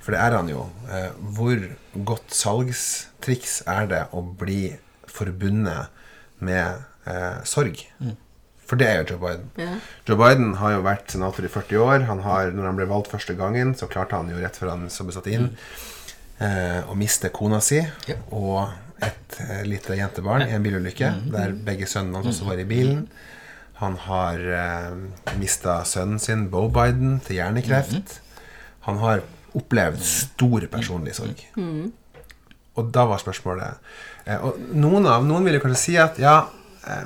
For det er han jo. Eh, hvor godt salgstriks er det å bli forbundet med eh, sorg? For det er jo Joe Biden. Ja. Joe Biden har jo vært senator i 40 år. Han har, når han ble valgt første gangen, så klarte han jo rett før han så ble satt inn, eh, å miste kona si Ja. og et eh, lite jentebarn i en bilulykke, der begge sønnene hans også var i bilen. Han har eh, mista sønnen sin, Bo Biden, til hjernekreft. Han har opplevd stor personlig sorg. Og da var spørsmålet eh, Og noen, av, noen vil jo kanskje si at ja,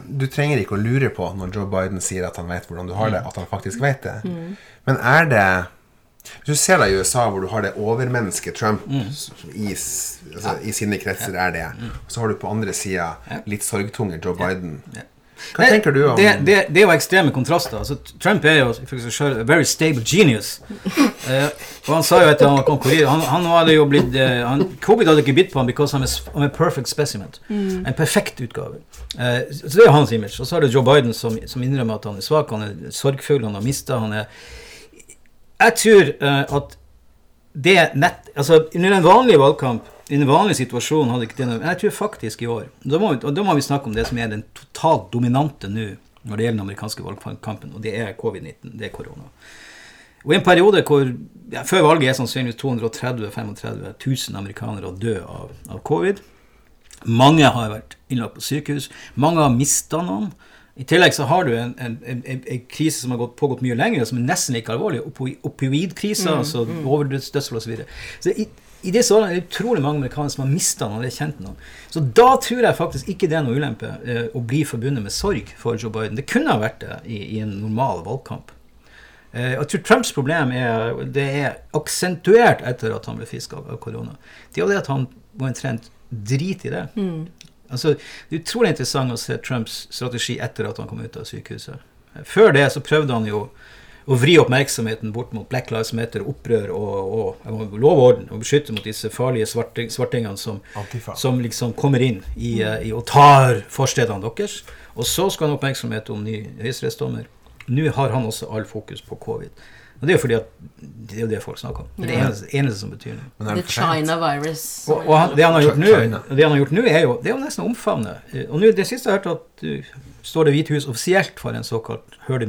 du trenger ikke å lure på når Joe Biden sier at han vet hvordan du har det, at han faktisk vet det. Men er det Hvis du ser deg i USA, hvor du har det overmennesket Trump s- i, altså, i sine kretser, er det. Og så har du på andre sida litt sorgtunge Joe Biden. Hva tenker du om det, det, det er jo ekstreme kontraster. Altså, Trump er jo selv a very stable genius. Uh, og han sa jo etter han kom til han, han hadde jo blitt uh, han, Covid hadde ikke bitt på ham because I'm a, I'm a perfect specimen. En perfekt utgave. Uh, så det er hans image. Og så har du Joe Biden som, som innrømmer at han er svak, han er sorgfull, han har mista, han er Jeg tror at det nett Altså, under en vanlig valgkamp, i en vanlig situasjon, hadde ikke det noe jeg tror faktisk i år da må, vi, da må vi snakke om det som er den totalt dominante nå når det gjelder den amerikanske valgkampen, og det er covid-19. Det er korona. Og i en periode hvor ja, Før valget er sannsynligvis 230 35 000 amerikanere å dø av, av covid. Mange har vært innlagt på sykehus. Mange har mista noen. I tillegg så har du en, en, en, en krise som har gått, pågått mye lenger, som er nesten like alvorlig. Opi, opioidkrisa, Mm, altså overdødsfall osv. Så, videre. så i, i disse årene er det utrolig mange amerikanere som har mista noen eller kjent noen. Så da tror jeg faktisk ikke det er noe ulempe eh, å bli forbundet med sorg for Joe Biden. Det kunne ha vært det i, i en normal valgkamp. Eh, jeg tror Trumps problem er det er aksentuert etter at han ble frisk av, av korona. Det er jo det at han var omtrent drit i det. Altså, det er utrolig interessant å se Trumps strategi etter at han kom ut av sykehuset. Eh, Før det så prøvde han jo å vri oppmerksomheten bort mot Black Lives Matter, opprør og, og, og lov og orden, og beskytte mot disse farlige svarting, svartingene som, som liksom kommer inn i, eh, i og tar forstedene deres. Og så skal han ha oppmerksomhet om ny høyesterettsdommer. Nå har han også all fokus på covid. Og det er jo fordi at det er jo det folk snakker om. Det er det eneste, eneste som betyr noe. The? China virus. Og, og han, det han har gjort nå, det han har gjort nå er jo det er jo nesten å omfavne. Eh, Og nå, det siste jeg hørte, at du, står Det hvite hus offisielt for en såkalt herd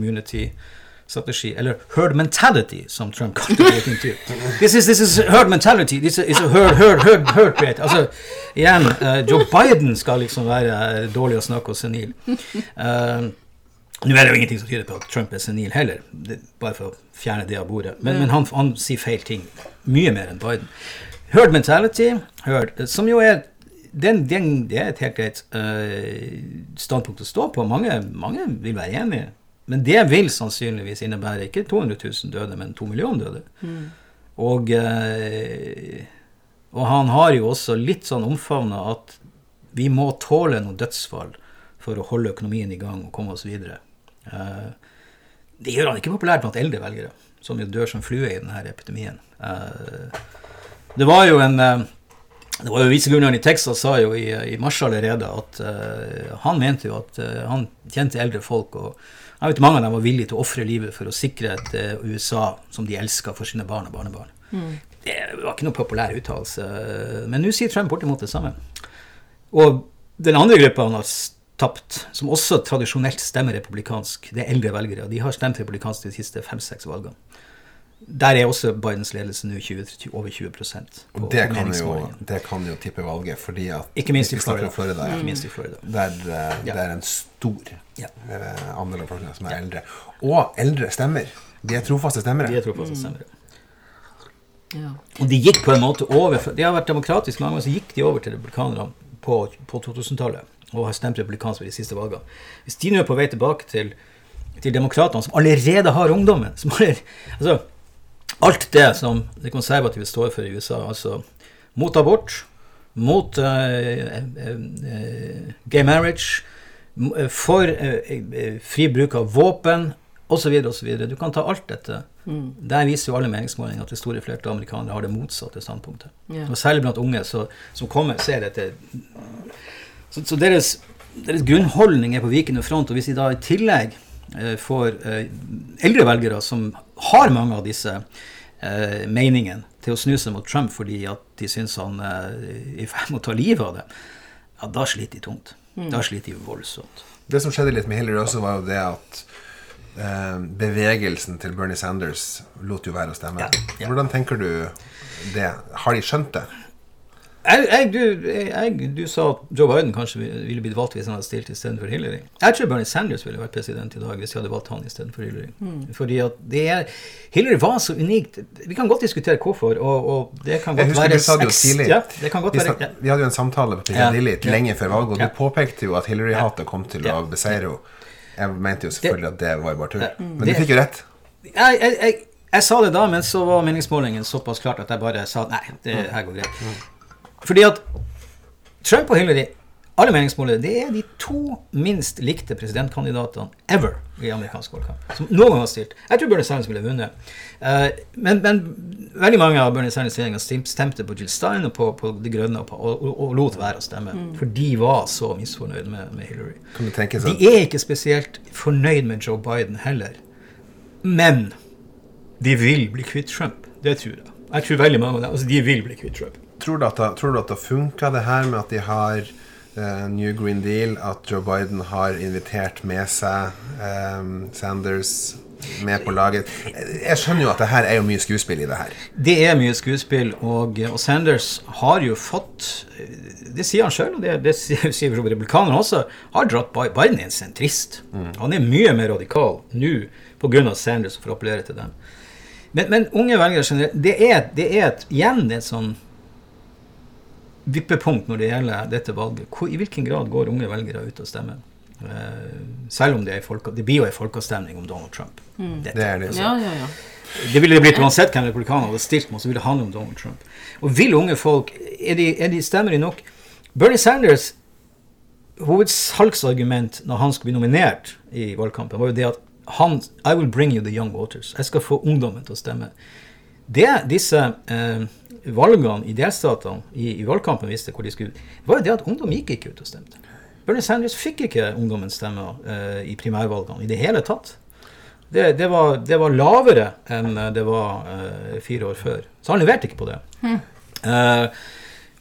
immunity-strategi, eller herd mentality, som Trump kalte det i. This is, this is herd mentality. This is a herd, herd, herd, herd rate. Altså, igjen, uh, Joe Biden skal liksom være eh, dårlig å snakke og senil. Uh, nå er det jo ingenting som tyder på at Trump er senil heller, det, bare for å fjerne det av bordet. Men, men han, han sier feil ting mye mer enn Biden. Herd mentality, herd, som jo er den, den, Det er et helt greit uh, standpunkt å stå på. Mange, mange vil være enige. Men det vil sannsynligvis innebære ikke 200 000 døde, men 2 millioner døde. Og, eh, og han har jo også litt sånn omfavna at vi må tåle noen dødsfall for å holde økonomien i gang og komme oss videre. Eh, det gjør han ikke populært blant eldre velgere, som jo dør som flue i denne epidemien. Eh, det var jo en det var jo Viseguvernøren i Texas sa jo i, i mars allerede at han mente jo at han kjente eldre folk, og jeg vet mange av dem var villige til å ofre livet for å sikre et eh, USA som de elska for sine barn og barnebarn. Det var ikke noe populær uttalelse, men nå sier Trump bortimot det samme. Og den andre gruppa han har tapt, som også tradisjonelt stemmer republikansk, det er eldre velgere. og De har stemt republikansk de siste fem-seks valgene. Der er også Bidens ledelse nå 20, over 20 på, Og det kan, jo, det kan jo tippe valget, fordi at Ikke minst i Florida. Florida ja. Minst i Florida. Der uh, Ja. det er en stor Ja. eh, andel av folkene som er eldre. Og eldre stemmer. De er trofaste stemmere. De er trofaste stemmere. Ja. Og de gikk på en måte over De har vært demokratiske mange ganger, så gikk de over til republikanerne på, på 2000-tallet og har stemt republikansk ved de siste valgene. Hvis de nå er på vei tilbake til, til demokratene, som allerede har ungdommen som har, altså, Alt det som de konservative står for i USA, altså mot abort, mot uh, gay marriage, for uh, fri bruk av våpen osv. osv. Du kan ta alt dette. Der viser jo alle meningsmålinger at det store flertallet av amerikanere har det motsatte standpunktet. Yeah. Og særlig blant unge så, som kommer, ser dette Så, så deres, deres grunnholdning er på vikende front. Og hvis de da i tillegg eh, får eh, eldre velgere som har mange av disse eh, meningene, til å snu seg mot Trump fordi at de syns han eh, er i ferd med å ta livet av dem, ja, da sliter de tungt. Da sliter de voldsomt. Det som skjedde litt med Hillary også, var jo det at eh, bevegelsen til Bernie Sanders lot jo være å stemme. Ja, ja. Hvordan tenker du det? Har de skjønt det? Jeg, jeg, du, jeg, du sa at Joe Biden kanskje ville blitt valgt hvis han hadde stilt istedenfor Hillary. Jeg tror Bernie Sanders ville vært president i dag hvis de hadde valgt han istedenfor Hillary. Fordi at det er Hillary var så unikt. Vi kan godt diskutere hvorfor, og, og det kan Jeg godt husker være du sa det jo tidlig. Ja, det kan godt vi, være ja. vi hadde jo en samtale på Ja, Piccadilly ja. lenge før valget, og Ja. du påpekte jo at Hillary-hatet kom til Ja. å beseire henne. Jeg mente jo selvfølgelig at det var jo bare tull. Ja. Men Det- du fikk jo rett. jeg, jeg, jeg, jeg sa det da, men så var meningsmålingen såpass klart at jeg bare sa nei, det her går greit. Fordi at Trump og Hillary, alle meningsmålere, det er de to minst likte presidentkandidatene ever i amerikansk valgkamp. Som noen gang har stilt. Jeg tror Bernie Sanders ville vunnet. Eh, men, men veldig mange av Bernie Sanders' regjeringer stemte på Jill Stein og på, på De Grønne og, på, og, og, og lot være å stemme. For de var så misfornøyd med, med Hillary. Kan du tenke sånn? De er ikke spesielt fornøyd med Joe Biden heller. Men de vil bli kvitt Trump. Det tror jeg. Jeg tror veldig mange av dem, altså De vil bli kvitt Trump. Tror du at det, tror du at det funka, det her med at de har Uh, New Green Deal, at Joe Biden har invitert med seg um, Sanders med på laget. Jeg skjønner jo at det her er jo mye skuespill i det her. Det er mye skuespill, og, og Sanders har jo fått Det sier han sjøl, og det, det sier republikanerne også, har dratt Biden i en sentrist. Han er mye mer radikal nå pga. Sanders, for å appellere til dem. Men, men unge velgere generelt, det er, det er et, igjen et sånn vippepunkt når det gjelder dette valget. Hvor, I hvilken grad går unge velgere ut og stemmer? Uh, selv om det, er i det blir jo en folkeavstemning om Donald Trump. Dette. Det er det. Ja, ja, ja. Det ville det blitt uansett hvem republikanerne hadde stilt med, så ville det handle om Donald Trump. Og vil unge folk er de, er de Stemmer de nok? Bernie Sanders hovedsalgsargument når han skulle bli nominert i valgkampen, var jo det at han I will bring you the young voters. Jeg skal få ungdommen til å stemme. Det disse eh, valgene i delstatene i, i valgkampen viste hvor de skulle, var jo det at ungdom gikk ikke ut og stemte. Bernie Sanders fikk ikke ungdommens stemmer eh, i primærvalgene i det hele tatt. Det, det, var, det var lavere enn det var eh, fire år før. Så han leverte ikke på det. Eh,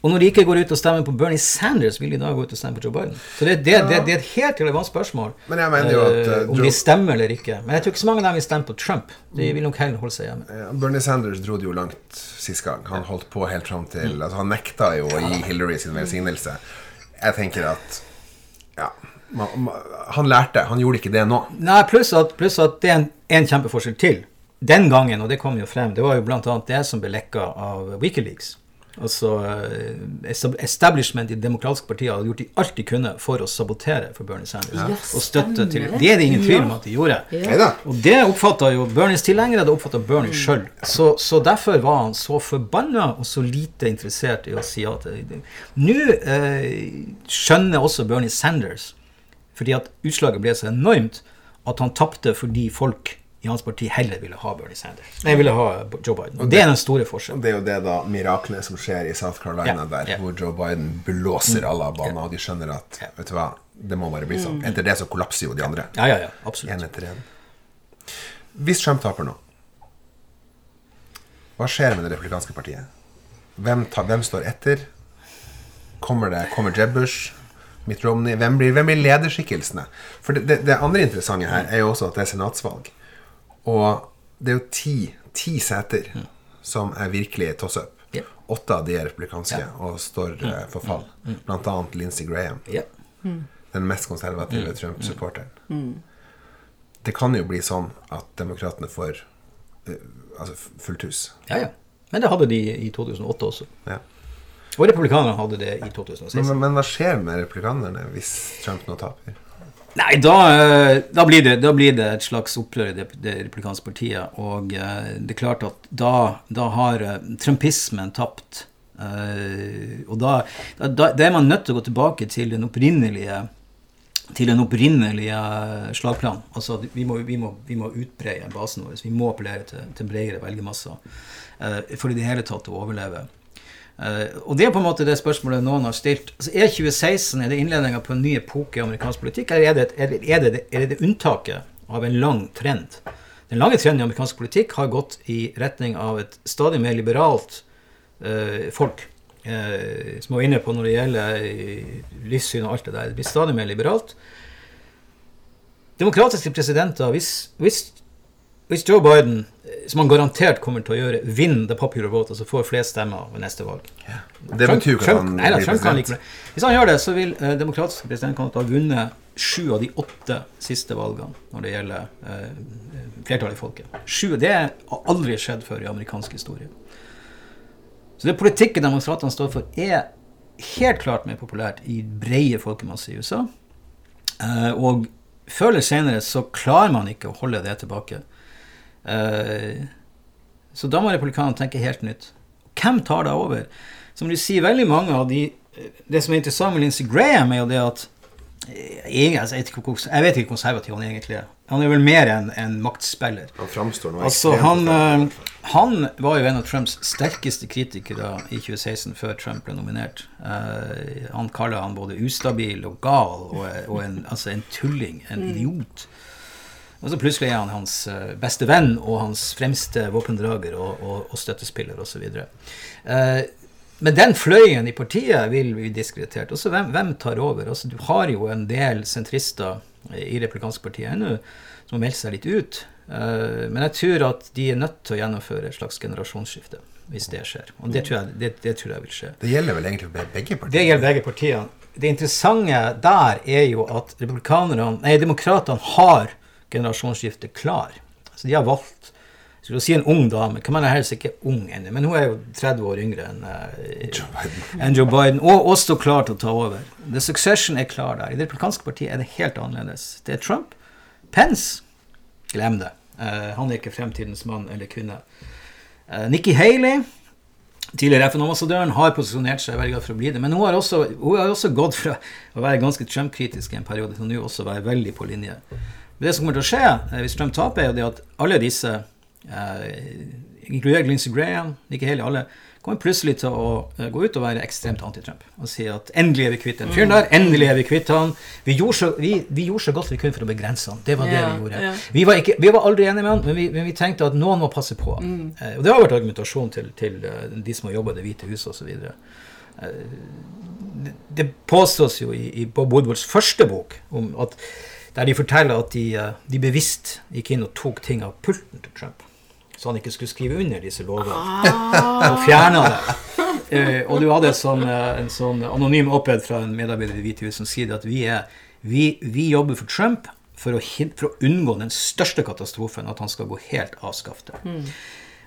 og når de ikke går ut og stemmer på Bernie Sanders, vil de da gå ut og stemme på Joe Biden? Så det, det, det, det er et helt relevant spørsmål at, eh, om de stemmer eller ikke. Men jeg tror ikke så mange av dem vil stemme på Trump. De vil nok heller holde seg hjemme. Ja, Bernie Sanders dro det jo langt sist gang. Han holdt på helt fram til altså Han nekta jo å gi Hillary sin velsignelse. Jeg tenker at Ja. Han lærte. Han gjorde ikke det nå. Nei, pluss at, pluss at det er en, en kjempeforskjell til. Den gangen, og det kom jo frem, det var jo annet det som ble lekka av Wikileaks. Altså eh, establishment i demokratiske partier hadde gjort de alt de kunne for å sabotere for Bernie Sanders. Ja, og støtte til det. Det er det ingen tvil om at de gjorde. Ja. Og det oppfatta jo Bernies tilhengere, det oppfatta Bernie sjøl. Så, så derfor var han så forbanna og så lite interessert i å si ja til det. Nå eh, skjønner også Bernie Sanders, fordi at utslaget ble så enormt, at han tapte fordi folk i hans parti heller ville ha Bernie Sanders. Nei, ville ha Joe Biden. Og det er den store forskjellen. Det er jo det da miraklet som skjer i South Carolina, Ja, der ja. hvor Joe Biden blåser alle av banen, og de skjønner at vet du hva, det må bare bli sånn. Etter det så kollapser jo de andre. Ja, ja, ja, En etter en. Hvis Trump taper nå, hva skjer med det republikanske partiet? Hvem, tar, hvem står etter? Kommer det kommer Jeb Bush? Mitt Romney? Hvem blir, hvem blir lederskikkelsene? For det, det, det andre interessante her er jo også at det er senatsvalg. Og det er jo ti, ti seter som er virkelig toss up. Yeah. Åtte av de er republikanske yeah. og står eh, for fall. Blant annet Lindsey Graham Ja. den mest konservative Trump-supporteren. Det kan jo bli sånn at demokratene får uh, altså fullt hus. ja, ja. Men det hadde de i 2008 også. Ja. Og republikanerne hadde det i 2016. Men, men, men hva skjer med republikanerne hvis Trump nå taper? Nei, da, eh, da, blir det, da blir det et slags opprør i det, det republikanske partiet. Og eh, det er klart at da, da har eh, trumpismen tapt. Og da, er man nødt til å gå tilbake til den opprinnelige til den opprinnelige slagplanen. Altså vi må, vi vi må utbreie basen vår. Vi må appellere til, til bredere velgermasser for i det hele tatt å overleve. Eh, og det er på en måte det spørsmålet noen har stilt. Altså, er 2016 er det innledninga på en ny epoke i amerikansk politikk, eller er det, et- er, det, er, det, er det unntaket av en lang trend? Den lange trenden i amerikansk politikk har gått i retning av et stadig mer liberalt eh, folk. Eh, som jeg var inne på når det gjelder eh, livssyn og alt det der. Det blir stadig mer liberalt. Demokratiske presidenter, hvis, hvis, hvis Joe Biden, som han garantert kommer til å gjøre, vinner the popular vote, altså får flest stemmer ved neste valg Det betyr ikke at han blir Trump kan president. like Hvis han gjør det, så vil eh, demokratiske presidentkandidater ha vunnet sju av de åtte siste valgene når det gjelder eh, flertallet i folket. Sju, Det har aldri skjedd før i amerikansk historie. Så det politikken demonstrantene står for, er helt klart mer populært i breie folkemasser i USA. Eh, og før eller senere så klarer man ikke å holde det tilbake. Eh, så da må republikanerne tenke helt nytt. Hvem tar da over? Som du sier, veldig mange av de Det som er interessant med Lindsey Graham, er jo det at eh, jeg, altså, jeg, vet ikke hvor- jeg vet ikke hvor konservativ han egentlig er. Han er vel mer enn en maktspiller. Han framstår nå Altså, han, eh, han var jo en av Trumps sterkeste kritikere i 2016, før Trump ble nominert. Eh, han kaller han både ustabil og gal og, og en, altså en tulling, en idiot. Og så plutselig er han hans eh, beste venn og hans fremste våpendrager og, og, og støttespiller osv. Uh, Men den fløyen i partiet vil bli diskreditert. Også hvem, hvem tar over? Altså, du har jo en del sentrister i Republikansk partiet ennå som har meldt seg litt ut. Eh, men jeg tror at de er nødt til å gjennomføre et slags generasjonsskifte hvis det skjer. Og det tror jeg, det, det tror jeg vil skje. Det gjelder vel egentlig begge partier? Det gjelder begge partiene. Det interessante der er jo at republikanerne, nei, demokratene har generasjonsskiftet klar. Så de har valgt skulle si en ung dame. Hvem er helst ikke ung ennå, men hun er jo 30 år yngre enn eh, Joe Biden. Joe Biden, og også klar til å ta over. The succession er klar der. I det republikanske partiet er det helt annerledes. Det er Trump. Pence, glem det. Uh, han er ikke fremtidens mann eller kvinne. Uh, Nikki Haley, tidligere FN-ambassadøren, har posisjonert seg veldig godt for å bli det. Men hun har også, hun har også gått fra å være ganske Trump-kritisk i en periode til nå også være veldig på linje. Det som kommer til å skje eh, hvis Trump taper, er at alle disse, eh, inkludert Lindsey Graham, ikke hele alle, kommer plutselig til å eh, gå ut og være ekstremt anti-Trump. Og si at endelig er vi kvitt den fyren der, endelig er vi kvitt han. Vi gjorde, så, vi, vi gjorde så godt vi kunne for å begrense han. Det var det Ja, vi gjorde. ja. Vi var, ikke, vi var aldri enige med han, men vi, men vi tenkte at noen må passe på. Eh, og det har vært argumentasjon til, til de som har jobba i Det hvite huset osv. Det, det påstås jo i, i Bob Woodwards første bok om at der de forteller at de, eh, de bevisst gikk inn og tok ting av pulten til Trump. Så han ikke skulle skrive under disse lovene. Og fjerna det. Uh, og du hadde sånn, eh, en sånn anonym opphed fra en medarbeider i Det hvite hus som sier at vi, er, vi, vi jobber for Trump for å, for å unngå den største katastrofen, at han skal gå helt avskaftet.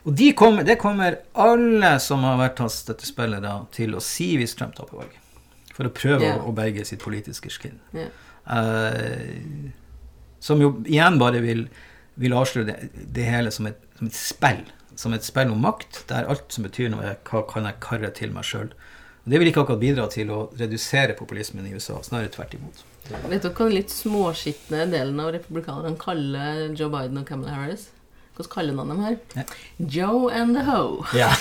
Og de kommer, det kommer alle som har vært hans støttespillere, til å si hvis Trump taper valget. For å prøve yeah. å, å berge sitt politiske skinn. Ja. Eh, som jo igjen bare vil, vil avsløre det, det hele som et, som et spill. Som et spill om makt, der alt som betyr noe, er hva kan jeg karre til meg sjøl. Det vil ikke akkurat bidra til å redusere populismen i USA, snarere tvert imot. Vet du hva den litt småskitne delen av republikanerne kaller Joe Biden og Kamala Harris? Hvordan kaller han dem her? Ja. Joe and the Ho. Ja.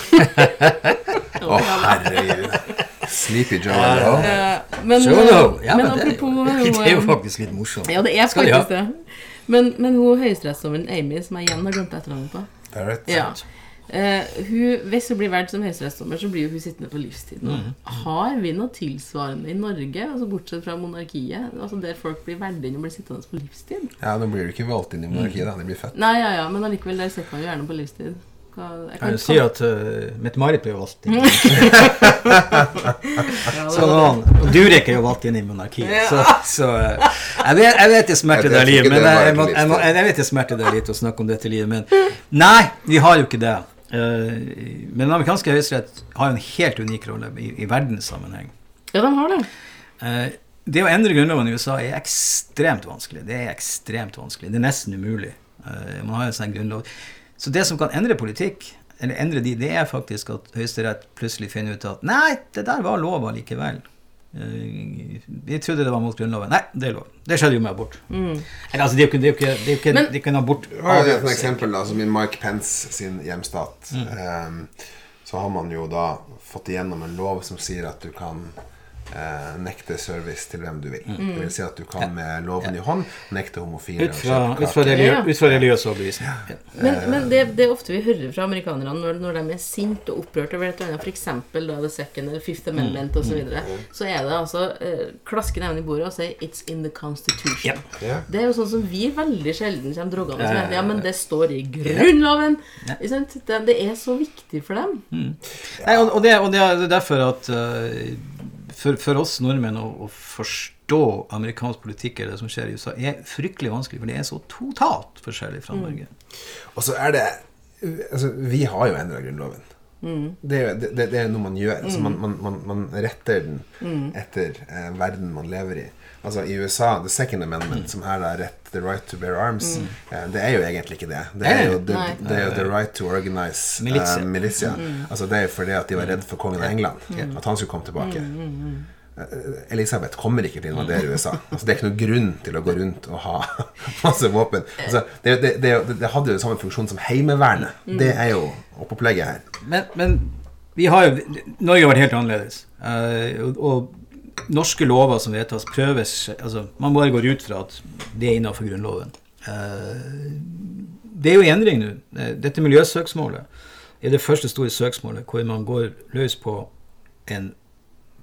Å, herregud. Sleepy Joe. Ja. Eh, Men, So no. Ja, men men det, apropos jo- det er jo faktisk litt morsomt. Ja, det er faktisk det. Men, men hun høyesterettsdommeren Amy, som jeg igjen har glemt etternavnet på Barrett. ja. Uh, hun, Hvis hun blir valgt som høyesterettsdommer, så blir hun sittende på livstid nå. Mhm. Har vi noe tilsvarende i Norge, altså bortsett fra monarkiet, altså der folk blir valgt inn og blir sittende på livstid? Ja, nå blir du ikke valgt inn i monarkiet, da. De blir født. Nei, ja, ja, men allikevel, der sitter man jo gjerne på livstid. Hva, jeg Kan jo si at uh, Mette-Marit ble valgt inn. ja, Så han, og Durek er jo valgt inn i monarkiet. Så, så uh, jeg, vet, jeg vet det smerter Jeg- jeg deg litt, men jeg, må, jeg, må, jeg vet det smerter deg litt å snakke om dette livet, men Nei, vi har jo ikke det. Uh, men den amerikanske høyesterett har jo en helt unik rolle i, i verdenssammenheng. ja, de har det. Uh, det å endre grunnloven i USA er ekstremt vanskelig. Det er ekstremt vanskelig. Det er nesten umulig. Uh, man har jo en sånn grunnlov. Så det som kan endre politikk, eller endre de, det er faktisk at Høyesterett plutselig finner ut at nei, det der var lov allikevel. Eh, Vi trodde det var mot Grunnloven. Nei, det er lov. Det skjedde jo med abort. Eller, altså, det er jo ikke, det er jo ikke, det er jo ikke, Men- det er ikke en abort. Ja, det er et eksempel da, som i Mike Pence sin hjemstat. Ehm, så har man jo da fått igjennom en lov som sier at du kan eh, nekte service til hvem du vil. Det vil si at du kan med loven i hånd nekte homofile Ut fra, ut fra, religiøs, religiø, Ja. ut fra religiøs overbevisning. Ja. Men, men det, det er ofte vi hører fra amerikanerne når, når de er sinte og opprørt over et eller annet, f.eks. The Second eller Fifth Amendment osv., så, videre, så er det altså eh, klaske neven i bordet og si 'It's in the Constitution'. Yeah. Det er jo sånn som vi veldig sjelden kommer drogende Ja, med. ja, ja. Ja, men det står i Grunnloven! Sant? Det, det er så viktig for dem. Nei, og, og, det, og det er derfor at eh, for, for oss nordmenn å, å forstå amerikansk politikk eller det som skjer i USA, er fryktelig vanskelig, for det er så totalt forskjellig fra Norge. Og så er det altså, Vi har jo endra Grunnloven. Det, er det, det, det er noe man gjør. Altså, man, man, man, man retter den etter eh, verden man lever i. Altså I USA, the second amendment, som er da rett the right to bear arms, eh, det er jo egentlig ikke det. Det er jo, the, det er jo the right to organize Militia. Uh, militia. Altså Det er jo fordi at de var redd for kongen av England. At han skulle komme tilbake. Eh, Elisabeth kommer ikke til å invadere USA. Altså, det er ikke noen grunn til å gå rundt og ha masse våpen. Altså, det, det, det, det hadde jo samme funksjon som Heimevernet. Det er jo oppopplegget her. Men, men vi har jo Norge har vært helt annerledes. Eh, og, og norske lover som vedtas, prøves altså, Man bare går ut fra at det er innenfor Grunnloven. Eh, det er jo endring nå. Eh, Dette miljøsøksmålet er det første store søksmålet hvor man går løs på en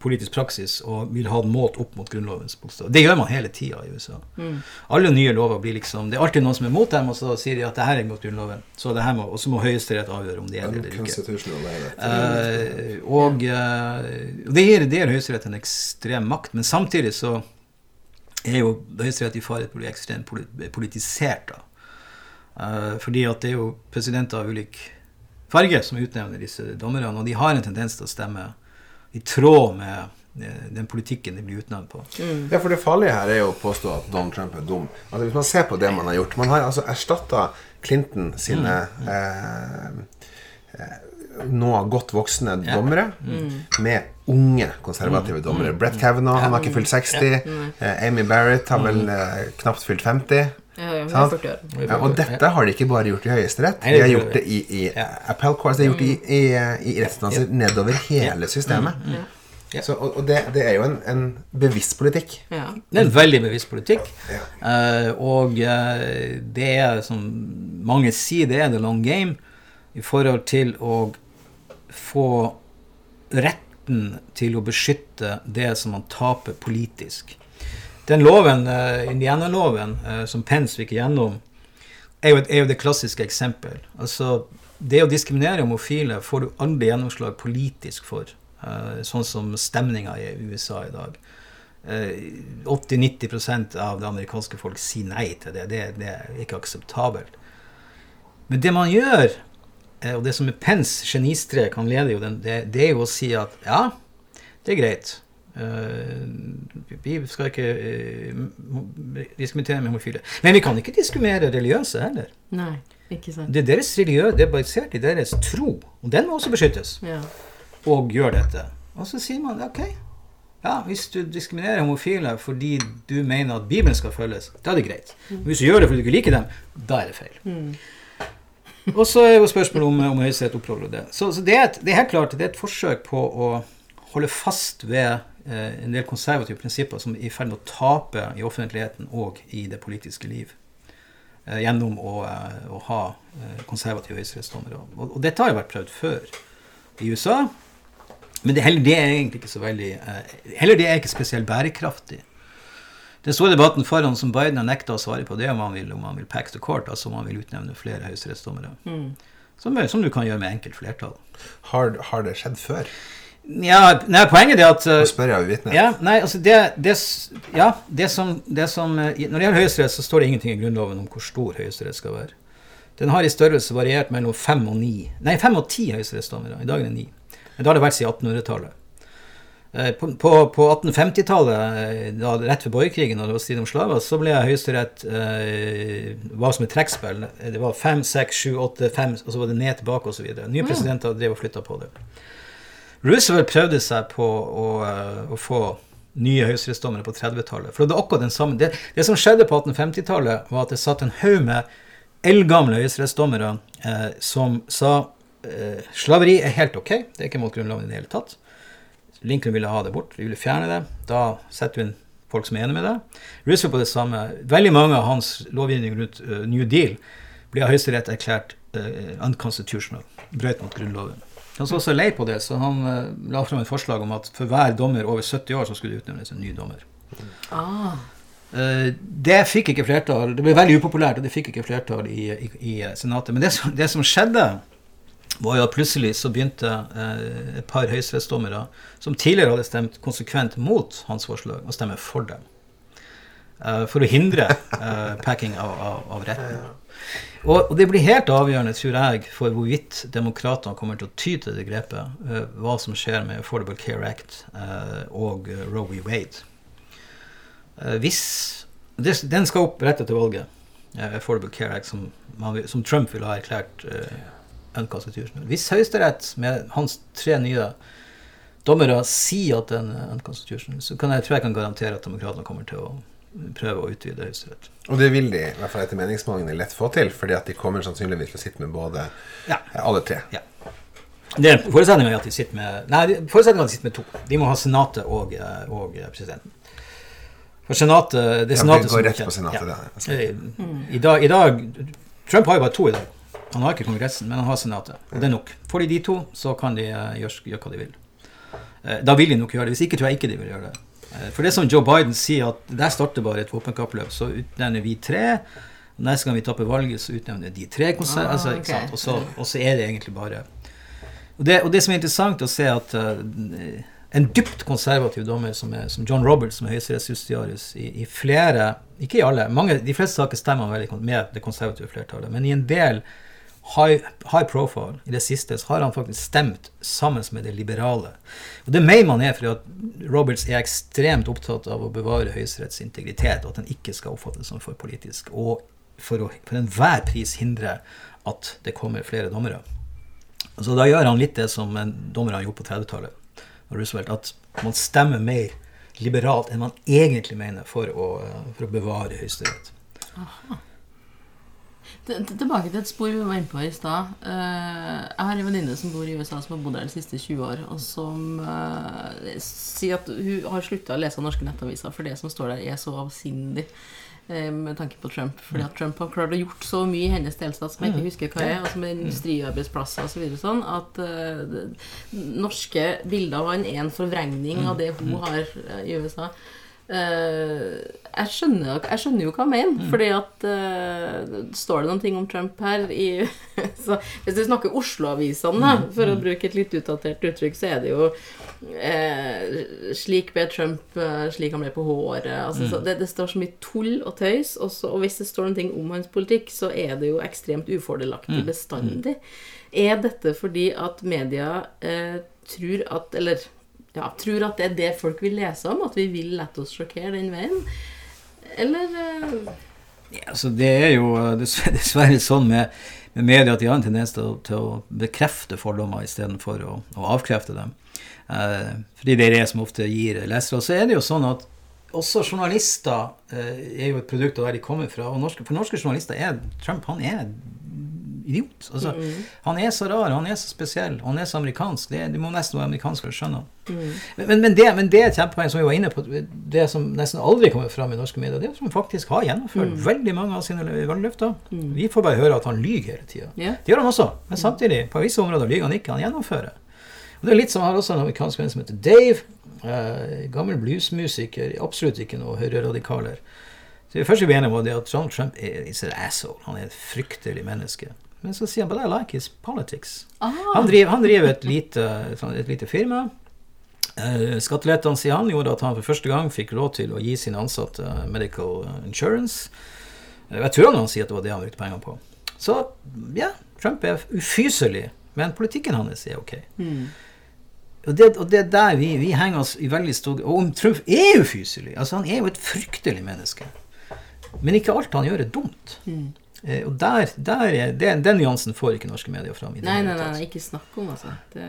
politisk praksis og vil ha den målt opp mot Grunnlovens bokstav. Det gjør man hele tida i USA. Alle nye lover blir liksom Det er alltid noen som er mot dem, og så sier de at det her er mot Grunnloven. Så det her må, og så må Høyesterett avgjøre om det er det eller ikke. Er. Eh, og uh, det gir, det gir Høyesterett en ekstrem makt, men samtidig så er jo Høyesterett i fare for å bli ekstremt politisert. da. Uh, fordi at det er jo presidenter av ulik farge som utnevner disse dommerne, og de har en tendens til å stemme i tråd med eh, den politikken de blir utnevnt på. Ja, for det farlige her er jo å påstå at Donald Trump er dum. Altså Hvis man ser på det man har gjort Man har altså erstatta Clinton sine eh, eh, nå godt voksne Ja. dommere med unge konservative dommere. Brett Kavanaugh han har ikke fylt 60. Eh, Amy Barrett har vel eh, knapt fylt 50. Ja, ja, Sant? det 40 år. Ja, og dette har de ikke bare gjort i Høyesterett. De har gjort det i, i Ja. appellate courts, de har gjort det i, i, i rettsinstanser nedover hele systemet. Ja. Så, og og det, det er jo en, en bevisst politikk. Ja. Det er en veldig bevisst politikk. Ja. Eh, og uh, det er, som mange sier, det er the long game i forhold til å få retten til å beskytte det som man taper politisk. Den loven, uh, Indiana-loven, eh, som Pence fikk igjennom, er jo, er jo det klassiske eksempel. Altså, det å diskriminere homofile får du aldri gjennomslag politisk for, uh, sånn som stemninga i USA i dag. Eh, 80-90% av det amerikanske folk sier nei til det. Det, det er ikke akseptabelt. Men det man gjør, eh, og det som er Pence genistrek, han leder jo den, det, det er jo å si at ja, det er greit. Eh, vi skal ikke eh, diskriminere med homofile. Men vi kan ikke diskriminere religiøse heller. Nei, ikke sant. Det er deres religiø, det er basert i deres tro, og den må også beskyttes. Ja. Og gjør dette. Og så sier man ok, ja, hvis du diskriminerer homofile fordi du mener at Bibelen skal følges, da er det greit. Men hvis du gjør det fordi du ikke liker dem, da er det feil. Og så er jo spørsmålet om, om Høyesterett opprettholder det. Så, så det, er et, det er helt klart det er et forsøk på å holde fast ved en del konservative prinsipper som er i ferd med å tape i offentligheten og i det politiske liv. Eh, gjennom å, eh, å ha eh, konservative høyesterettsdommere. Og, og dette har jo vært prøvd før i USA. Men det, heller det er egentlig ikke så veldig eh, Heller det er ikke spesielt bærekraftig. Den store debatten foran som Biden har nekta å svare på, det er om han vil, om han vil pack the court, altså om han vil utnevne flere høyesterettsdommere. Som, som du kan gjøre med enkelt flertall. Har, har det skjedd før? Ja, nei, poenget er at eh, Nå spør jeg uvitende. ja, nei, altså det, det, ja, det som, det som eh, Når det gjelder Høyesterett, så står det ingenting i Grunnloven om hvor stor Høyesterett skal være. Den har i størrelse variert mellom fem og ni Nei, fem og ti høyesterettsdommere. I dag er det ni. Men da har det vært siden 1800-tallet. Eh, På, på, på 1850-tallet, eh, rett ved borgerkrigen, og det var strid om slaver, så ble Høyesterett eh, var som et trekkspill. Det var fem, seks, sju, åtte, fem, og så var det ned tilbake osv. Nye presidenter drev og flytta på det. Roosevelt prøvde seg på å, eh, å få nye høyesterettsdommere på 30-tallet. For det, akkurat den samme. Det, det som skjedde på 1850-tallet, var at det satt en haug med eldgamle høyesterettsdommere eh, som sa eh, slaveri er helt ok, det er ikke mot Grunnloven i det hele tatt. Lincoln ville ha det bort, de ville fjerne det. Da setter vi inn folk som er enig med det. Roosevelt på det samme. Veldig mange av hans lovgivning rundt uh, New Deal ble av Høyesterett erklært uh, unconstitutional, brøt mot Grunnloven. Han så også lei på det, så han uh, la fram et forslag om at for hver dommer over 70 år så skulle det utnevnes en ny dommer. Ah, Uh, det fikk ikke flertall. Det ble veldig upopulært, og det fikk ikke flertall i, i, i Senatet. Men det som, det som skjedde, var jo at plutselig så begynte uh, et par høyesterettsdommere som tidligere hadde stemt konsekvent mot hans forslag, å stemme for dem. Eh, for å hindre packing av, av, av retten. Og, og det blir helt avgjørende, tror jeg, for hvorvidt demokratene kommer til å ty til det grepet, uh, hva som skjer med Affordable Care Act uh, og uh, Roe v. Wade. Eh, hvis det, Den skal opp rett etter valget. eh, Affordable Care Act, som, man, som Trump ville ha erklært unconstitutional. Hvis Høyesterett med hans tre nye dommere sier at den er unconstitutional, så kan jeg, tror jeg kan garantere at demokratene kommer til å prøve å utvide Høyesterett. Og det vil de, i hvert fall etter meningsmålingene, lett få til, fordi at de kommer sannsynligvis til å sitte med både Ja. alle tre. Ja. Det er Forutsetningen er at de sitter med Nei, forutsetningen er at de sitter med to. De må ha Senatet og, eh, og eh, presidenten. For Senatet Det er Ja, Senatet som går rett på Senatet, Ja. Altså. Eh, I, dag, I dag Trump har jo bare to i dag. Han har ikke Kongressen, men han har Senatet. Og det er nok. Får de de to, så kan de eh, gjøre, gjøre hva de vil. eh, da vil de nok gjøre det. Hvis ikke tror jeg ikke de vil gjøre det. Eh, For det som Joe Biden sier, at der starter bare et våpenkappløp. Så utnevner vi tre. Neste gang vi taper valget, så utnevner de tre konser... Ah, altså? Og, så, og så er det egentlig bare og det, og det som er interessant å se, at uh, en dypt konservativ dommer som, er, som John Roberts, som er høyesterettsjustitiarius i, i flere Ikke i alle. mange, De fleste saker stemmer veldig med det konservative flertallet. Men i en del high, high profile, i det siste, så har han faktisk stemt sammen med det liberale. Og det mener man er fordi at Roberts er ekstremt opptatt av å bevare Høyesteretts integritet, og at den ikke skal oppfattes som for politisk. Og for å for enhver pris hindre at det kommer flere dommere. Så da gjør han litt det som dommer har gjort på 30-tallet. Roosevelt, At man stemmer mer liberalt enn man egentlig mener for å, for å bevare Høyesterett. Til- Tilbake til et spor vi var inne på i stad. Eh, jeg har en venninne som bor i USA, som har bodd der de siste 20 år, og som eh, sier at hun har slutta å lese norske nettaviser, for det som står der, er så avsindig. eh, Med tanke på Trump. Fordi at Trump har klart å gjort så mye i hennes delstat som jeg ikke husker hva er, altså med industriarbeidsplasser osv. Så sånn, at uh, norske bilder av han er en forvrengning av det hun har i USA. Eh, jeg, skjønner, jeg skjønner jo hva han mener, fordi at uh, Står det noen ting om Trump her i så Hvis du snakker Oslo-avisene, mm. for å bruke et litt utdatert uttrykk, så er det jo eh, Slik ble Trump eh, slik han ble på håret. Altså, så det, det står så mye tull og tøys, og, så, og hvis det står noen ting om hans politikk, så er det jo ekstremt ufordelaktig bestandig. Er dette fordi at media eh, tror at Eller ja, tror at det er det folk vil lese om? At vi vil la oss sjokkere den veien? Eller eh, Ja, altså det er jo eh, dessverre, dessverre sånn med, med media at de har en tendens til til å bekrefte fordommer istedenfor å, å avkrefte dem. Eh, fordi det er det som ofte gir lesere. Og så er det jo sånn at også journalister eh, er jo et produkt av der de kommer fra. Og norske, for norske journalister er Trump han er idiot. Altså, Han er så rar, han er så spesiell, han er så amerikansk. Det, du må nesten være amerikansk for å skjønne ham. Men, men, men, det, men det er et kjempepoeng som vi var inne på, det som nesten aldri kommer fram i norske medier, det er han faktisk har gjennomført veldig mange av sine valgløfter. Vi får bare høre at han lyver hele tida. Yeah. Det gjør han også, men samtidig, på visse områder lyver han ikke. Han gjennomfører. Og det er litt som har også en amerikansk venn som heter Dave. Eh, gammel bluesmusiker, absolutt ikke noe høyreradikaler. Så det første vi ble enige om, var at Donald Trump er is an asshole. Han er et fryktelig menneske. Men så sier han but I like his politics. ah, Han driver, han driver et, lite, sånn, et lite firma. Eh, Skattelettene, sier han, gjorde at han for første gang fikk råd til å gi sine ansatte medical insurance. Eh, Jeg tror han sier at det var det han brukte pengene på. Så ja, Trump er ufyselig, men politikken hans er ok. mm. Og det, og det er der vi, vi henger oss i veldig stor Og om Trump er ufyselig altså Han er jo et fryktelig menneske. Men ikke alt han gjør, er dumt. Mm. Eh, og der, der er, den, den nyansen får ikke norske medier fram. i det Nei, nei, nei, nei, ikke snakk om, altså. Det,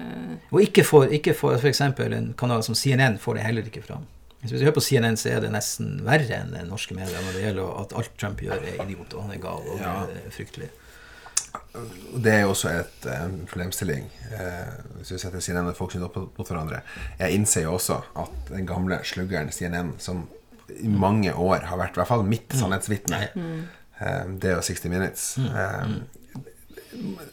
Og ikke for, ikke for f.eks. en kanal som CNN får det heller ikke fram. Hvis vi hører på CNN, så er det nesten verre enn den norske medier når det gjelder at alt Trump gjør, er idiot, og han er gal og Ja. er fryktelig. Det er jo også et eh, problemstilling. Eh, hvis vi setter CNN og folk sine opp mot hverandre. Jeg innser jo også at den gamle sluggeren CNN, som i mange år har vært i hvert fall mitt sannhetsvitne, eh, det er jo 60 Minutes eh,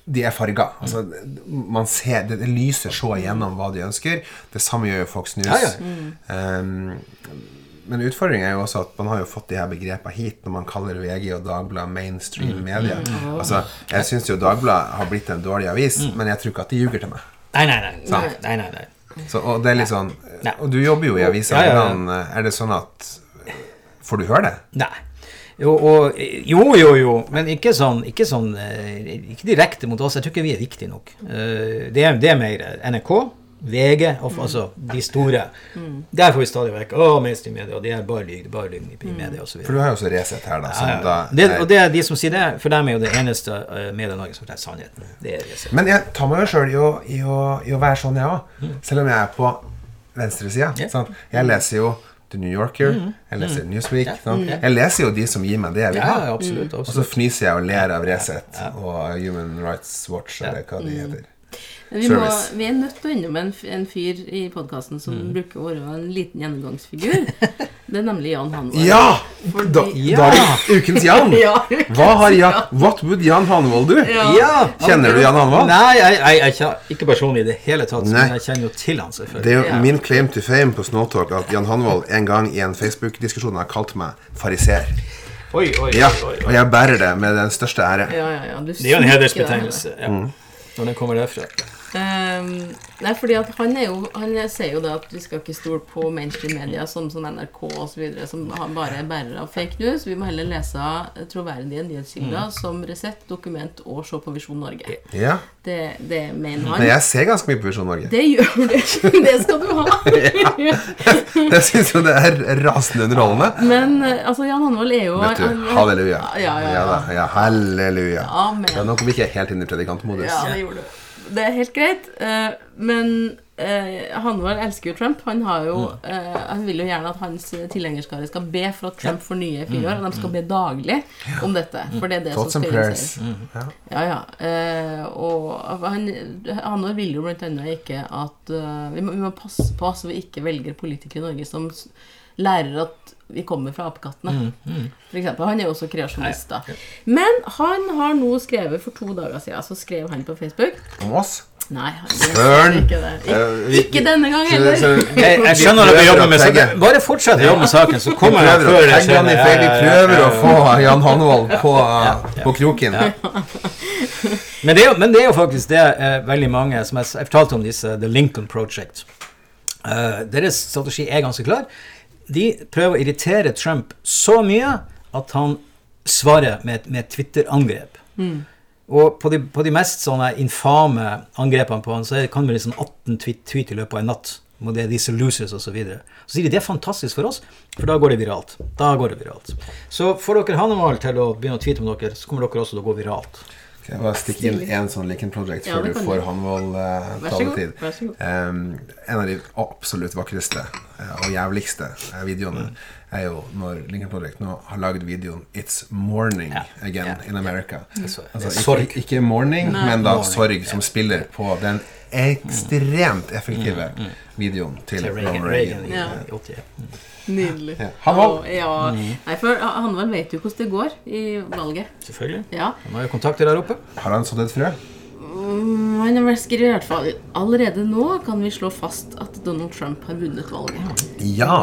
De er farga. Altså, man ser, det, det lyser så igjennom hva de ønsker. Det samme gjør jo Fox News. Ja, ja. Um, men utfordringen er jo også at man har jo fått de her begrepene hit når man kaller VG og Dagbladet mainstream media. Altså, jeg syns jo Dagbladet har blitt en dårlig avis, men jeg tror ikke at de ljuger til meg. Nei, nei, nei. Sant. nei, nei, nei. Så, og det er litt sånn Og du jobber jo i avisa. Ja, ja, ja. Er det sånn at Får du høre det? Nei. Jo, og, jo, jo, jo, men ikke sånn, ikke sånn eh, Ikke direkte mot oss. Jeg tror ikke vi er viktige nok. Eh, Det er, det er mer NRK, VG, og, altså de store. Der får vi stadig vekk Å, mainstream media, de er bare lyg, bare lyg i media, osv. For du har jo også Resett her, da. Ja, ja. da Det, og det er de som sier det, for dem er jo det eneste uh, media i Norge som forteller sannheten. Det er det. Men jeg tar meg jo sjøl i, i, å- i å være sånn, jeg òg. Selv om jeg er på venstresida. Ja. sant? Jeg leser jo The New Yorker, jeg leser Newsweek. Ja. sant? Jeg leser jo de som gir meg det jeg vil ha. Og så fnyser jeg og ler av Resett og Human Rights Watch, eller hva de heter. Vi, må, vi er nødt til å innom en, en fyr i podkasten som bruker å være en liten gjennomgangsfigur. Det er nemlig Jan Hanvold. Ja! Fordi- Da, Ja. Da, ukens Jan. Ja. Hva har Jan What would Jan Hanvold do? Ja. Kjenner du Jan Hanvold? Nei, jeg, jeg, jeg, kjenner- ikke personlig i det hele tatt, Nei. men jeg kjenner jo til han selvfølgelig. Det er jo Ja. min claim to fame på Snowtalk at Jan Hanvold en gang i en Facebook-diskusjon har kalt meg fariser. Oi, oi, Ja, oi, oi, og jeg bærer det med den største ære. Ja, ja, ja. Du Det er jo en hedersbetegnelse. Ja. Når den kommer derfra. Ehm, nei, fordi at han er jo Han sier jo det at vi skal ikke stole på mainstream media som, som NRK osv., som bare er bærere av fake news. Vi må heller lese troverdige nyhetskilder som Resett, Dokument og Se på Visjon Norge. Ja, Det, det mener Men han. jeg ser ganske mye på Visjon Norge. Det gjør du. Det skal du ha. Jeg syns jo det er rasende underholdende. Men eh, altså, Jan Hanvold er jo Vet du, Halleluja. halleluja. Ja, ja, ja. da, ja halleluja. Amen. Ja, nå kom vi ikke helt inn i predikantmodus. Ja, det gjorde du. Det er helt greit. eh, men uh, Hanvold elsker jo Trump. Han, har jo, Mm. eh, han vil jo gjerne at hans tilhengerskare skal be for at Trump får nye fire Mm. år. Og de skal be daglig om dette. For det er det Thoughts som skal. Ja. Ja, ja. Eh, og han, Hanvold vil jo blant annet ikke at eh, vi, må, vi må passe på så vi ikke velger politikere i Norge som lærer at vi kommer fra apekattene. For eksempel, Han er jo også kreasjonist. da. Men han har nå skrevet for to dager siden, så skrev han på Facebook Om oss? Nei, Søren! ikke ikke denne gang heller. så- Jeg, jeg skjønner at vi jobber med saken. Bare fortsett å jobbe med saken, så kommer jeg før jeg kjenner vi prøver å få Jan Hanvold på, på kroken. Men det, er, jo- men det er jo faktisk det eh, veldig mange som jeg, jeg fortalte om disse The Lincoln Project. Uh, deres strategi er ganske klar. De prøver å irritere Trump så mye at han svarer med, et- med Twitter-angrep. Og på de, på de mest sånne infame angrepene på han, så kan det bli sånn 18 tweet, tweet i løpet av en natt. Og det er disse losers og Så, videre. så sier de det er fantastisk for oss, for da går det viralt. Da går det viralt. Så får dere Hannemal til å begynne å tweete om dere, så kommer dere også til å gå viralt. Skal jeg bare stikke inn en sånn Lincoln Project før ja, du får du. Hanvold uh. Um, en av de absolutt vakreste uh, og jævligste uh, videoene Mm. er jo når Lincoln Project nå har lagd videoen 'It's Morning Ja. Again Ja. in America'. så- Altså, ikke, ikke 'Morning', Nei. men da Morning, 'Sorg', som spiller på den ekstremt effektive videoen til Til Reagan, Ronald Reagan Reagan. i, Ja. Nydelig. Ja. Hanvold. Ja. Nei, for Hanvold vet jo hvordan det går i valget. Selvfølgelig. Ja. Han har jo kontakter der oppe. Har han sådd et frø? Mm, Han har vel skrevet i hvert fall Allerede nå kan vi slå fast at Donald Trump har vunnet valget. Ja!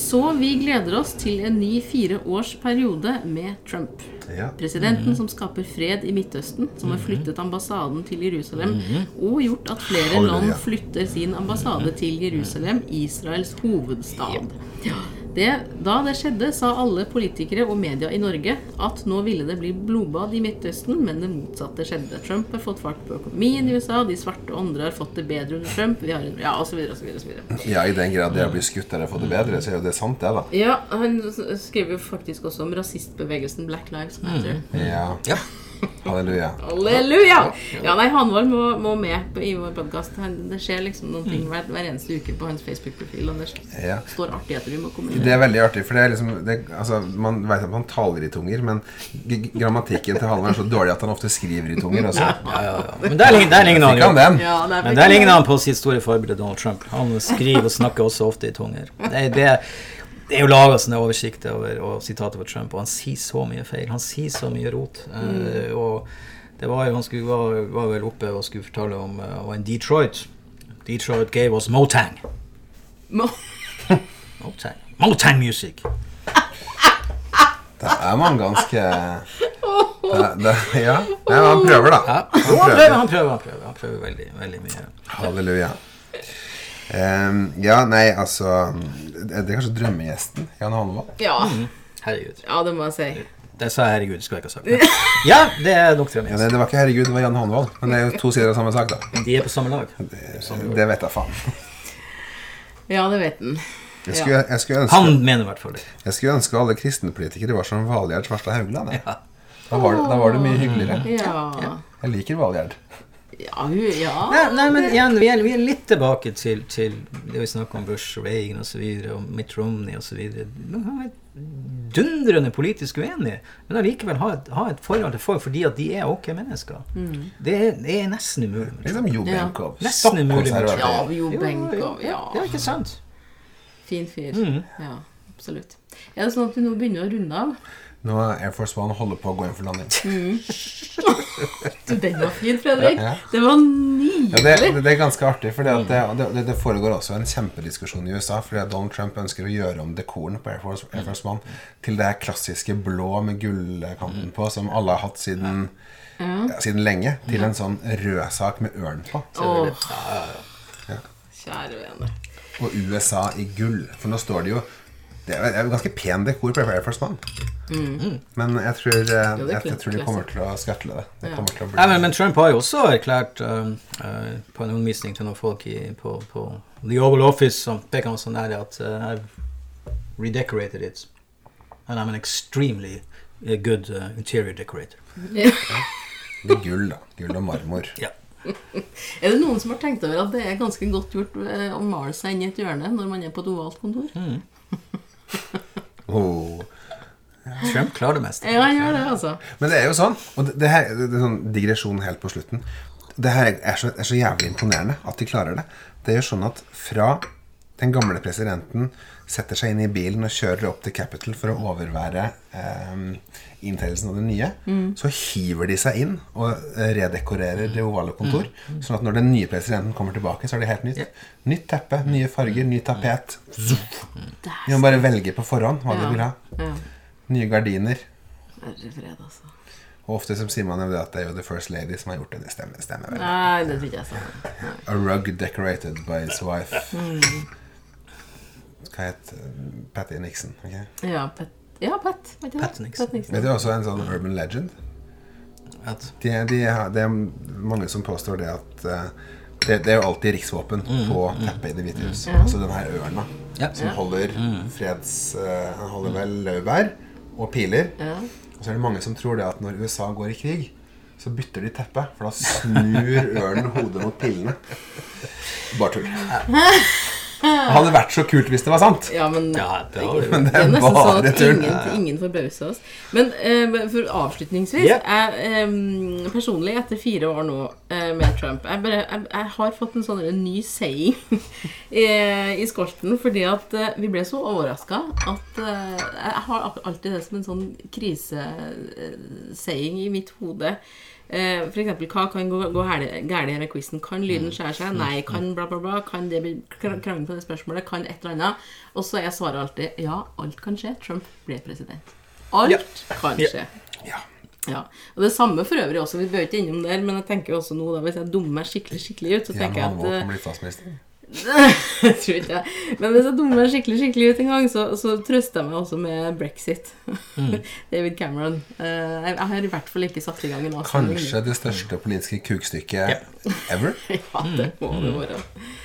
Så vi gleder oss til en ny fire års periode med Trump. Ja. Presidenten som skaper fred i Midtøsten, som har flyttet ambassaden til Jerusalem, og gjort at flere land flytter sin ambassade til Jerusalem, Israels hovedstad. Ja. Det, da det skjedde, sa alle politikere og media i Norge at nå ville det bli blodbad i Midtøsten, men det motsatte skjedde. Trump har fått fart på økonomien i USA, de svarte og andre har fått det bedre under Trump, vi har en, ja, så videre. ja, i den grad det har blitt skutt eller fått det bedre, så er jo det sant, det, da. Ja, han skriver skrev jo faktisk også om rasistbevegelsen Black Lives Matter. Ja. Ja. Halleluja. Halleluja! Ja, nei, Hanvold må, må med på, i vår podkast. Det skjer liksom noen ting hver, hver eneste uke på hans Facebook-profil. Og det Ja. står artigheter vi må Det er veldig artig, for det er liksom det, altså, Man vet at man taler i tunger, men g- grammatikken til Hanvold er så dårlig at han ofte skriver i tunger. Også. Ja, ja, ja. Men der ligner han jo. Men der ligner han på sitt store forbilde Donald Trump. Han skriver og snakker også ofte i tunger. Det, er- det, det er jo laga sånne oversikter over og sitater fra Trump, og han sier så mye feil. Han sier så mye rot. Eh, og det var jo Han skulle, var, var vel oppe og skulle fortelle om uh, han var in Detroit. Detroit gave us Motang. Mo Motang, Motang music. Det er man ganske det, det, Ja. Nei, han prøver, da. Han prøver. han prøver, han prøver, han prøver veldig, veldig mye. Halleluja. Ehm, ja, nei, altså Det det er kanskje drømmegjesten Jan Holmvold? Ja. Herregud. ja, det må jeg si. Det sa herregud, skulle jeg ikke ha sagt. Ja, det er nok Ja, det, det var ikke herregud, det var Jan Holmvold. Men det er jo to sider av samme sak, da. De er på samme lag. Det vet jeg faen. Ja, det vet han. Jeg skulle, jeg skulle, ønske, Han mener i hvert fall det. jeg skulle ønske alle kristenpolitikere var som Valgjerd Svarstad Haugland. Ja. Da var, det, da var det mye hyggeligere. Ja. Jeg liker Valgjerd. Ja, hun, ja. Nei, nei, men igjen, vi er, vi er litt tilbake til, til det vi snakker om Bush, Reagan osv., og, så videre, og Mitt Romney osv. Han er dundrende politisk uenige, men allikevel ha et, ha et forhold til folk fordi at de er ok mennesker. Det, er, det er nesten umulig. med Liksom Jo Ja. Benkow. Nesten umulig. Ja, Jo, Benkow. Ja. Det er ikke sant. Fin fyr. Mm. Ja. absolutt. Er det sånn at vi nå begynner å runde av? Nå er Air Force One holder på å gå inn for landing. Du, den var fin, Fredrik. Ja. Det var nydelig. Ja, det, det, det er ganske artig, for det, det, det foregår også en kjempediskusjon i USA. Fordi at Donald Trump ønsker å gjøre om dekoren på Air Force, Air Force One til det klassiske blå med gullkanten på, som alle har hatt siden, ja, siden lenge, til en sånn rød sak med ørn på. Åh. Kjære vene. Og USA i gull. For nå står det jo Det er jo ganske pen dekor på Air Force One. Men jeg tror, eh, jeg, jeg tror de kommer til å skatle det. Det Ja. å bli Nei, men, men Trump har jo også erklært uh, uh, på en omvisning til noen folk i, på, på The Oval Office som peker han sånn der at uh, I've redecorated it. And I'm an extremely good uh, interior decorator. Det er gull, da. Gull og marmor. Ja. Er det noen som har tenkt over at det er ganske godt gjort å male seg inn i et hjørne når man er på et ovalt kontor? Oh. Trump klarer det meste. Ja, han gjør det, altså. Men det er jo sånn, og det, det her det er sånn digresjon helt på slutten. Det her er så, er så jævlig imponerende at de klarer det. Det er jo sånn at fra den gamle presidenten setter seg inn i bilen og kjører opp til Capital for å overvære eh, inntredelsen av det nye, så hiver de seg inn og eh, redekorerer det ovale kontor. Sånn at når den nye presidenten kommer tilbake, så er det helt nytt. Nytt teppe, nye farger, ny tapet. De må bare velge på forhånd hva vi vil ha. Ja. Nye gardiner. Herre fred, altså. Og ofte så sier man jo det at det er jo The First Lady som har gjort det. Det stemmer, stemmer vel. Nei, det tror jeg sa. A rug decorated by his wife. Hva het uh, Patty Nixon? Okay? Ja, Pat. Ja, Pat. vet du det? Pat Nixon. Nixon. Vet du også en sånn urban legend? At, De, de, det er mange som påstår det at uh, det, det er jo alltid riksvåpen på teppet i Det hvite hus. Altså den her ørna ja. som holder freds... uh, Han holder vel laurbær og piler. Ja. Og så er det mange som tror det at når USA går i krig, så bytter de teppe. For da snur ørnen hodet mot pillene. Bare tull. Det hadde vært så kult hvis det var sant. Ja, men Ja, det var. Men det Det er er nesten sånn at ingen, ingen forbauser oss. Men eh, for avslutningsvis yeah. jeg, eh, Personlig, etter fire år nå eh, med Trump jeg, bare, jeg, jeg har fått en sånn en ny saying i, i skolten fordi at eh, vi ble så overraska at eh, Jeg har alltid det som en sånn krisesaying i mitt hode. Eh, for eksempel, hva kan gå, gå galt med quizen? Kan lyden skjære seg? Nei. Kan bla, bla, bla? Kan det bli kr- krangel på det spørsmålet? Kan et eller annet? Og så er svaret alltid ja, alt kan skje. Trump blir president. Alt Ja. kan skje. Ja. Ja. Og det samme for øvrig også. Vi bør ikke innom der, men jeg tenker også nå da, hvis jeg dummer meg skikkelig skikkelig ut, så tenker jeg at. Jeg tror ikke jeg. Men hvis jeg dummer meg skikkelig skikkelig ut en gang, så, så trøster jeg meg også med brexit. David Cameron. Uh, jeg har i hvert fall ikke satt i gang en avstemning. Kanskje det største politiske kukstykket ever. Ja, det må det være.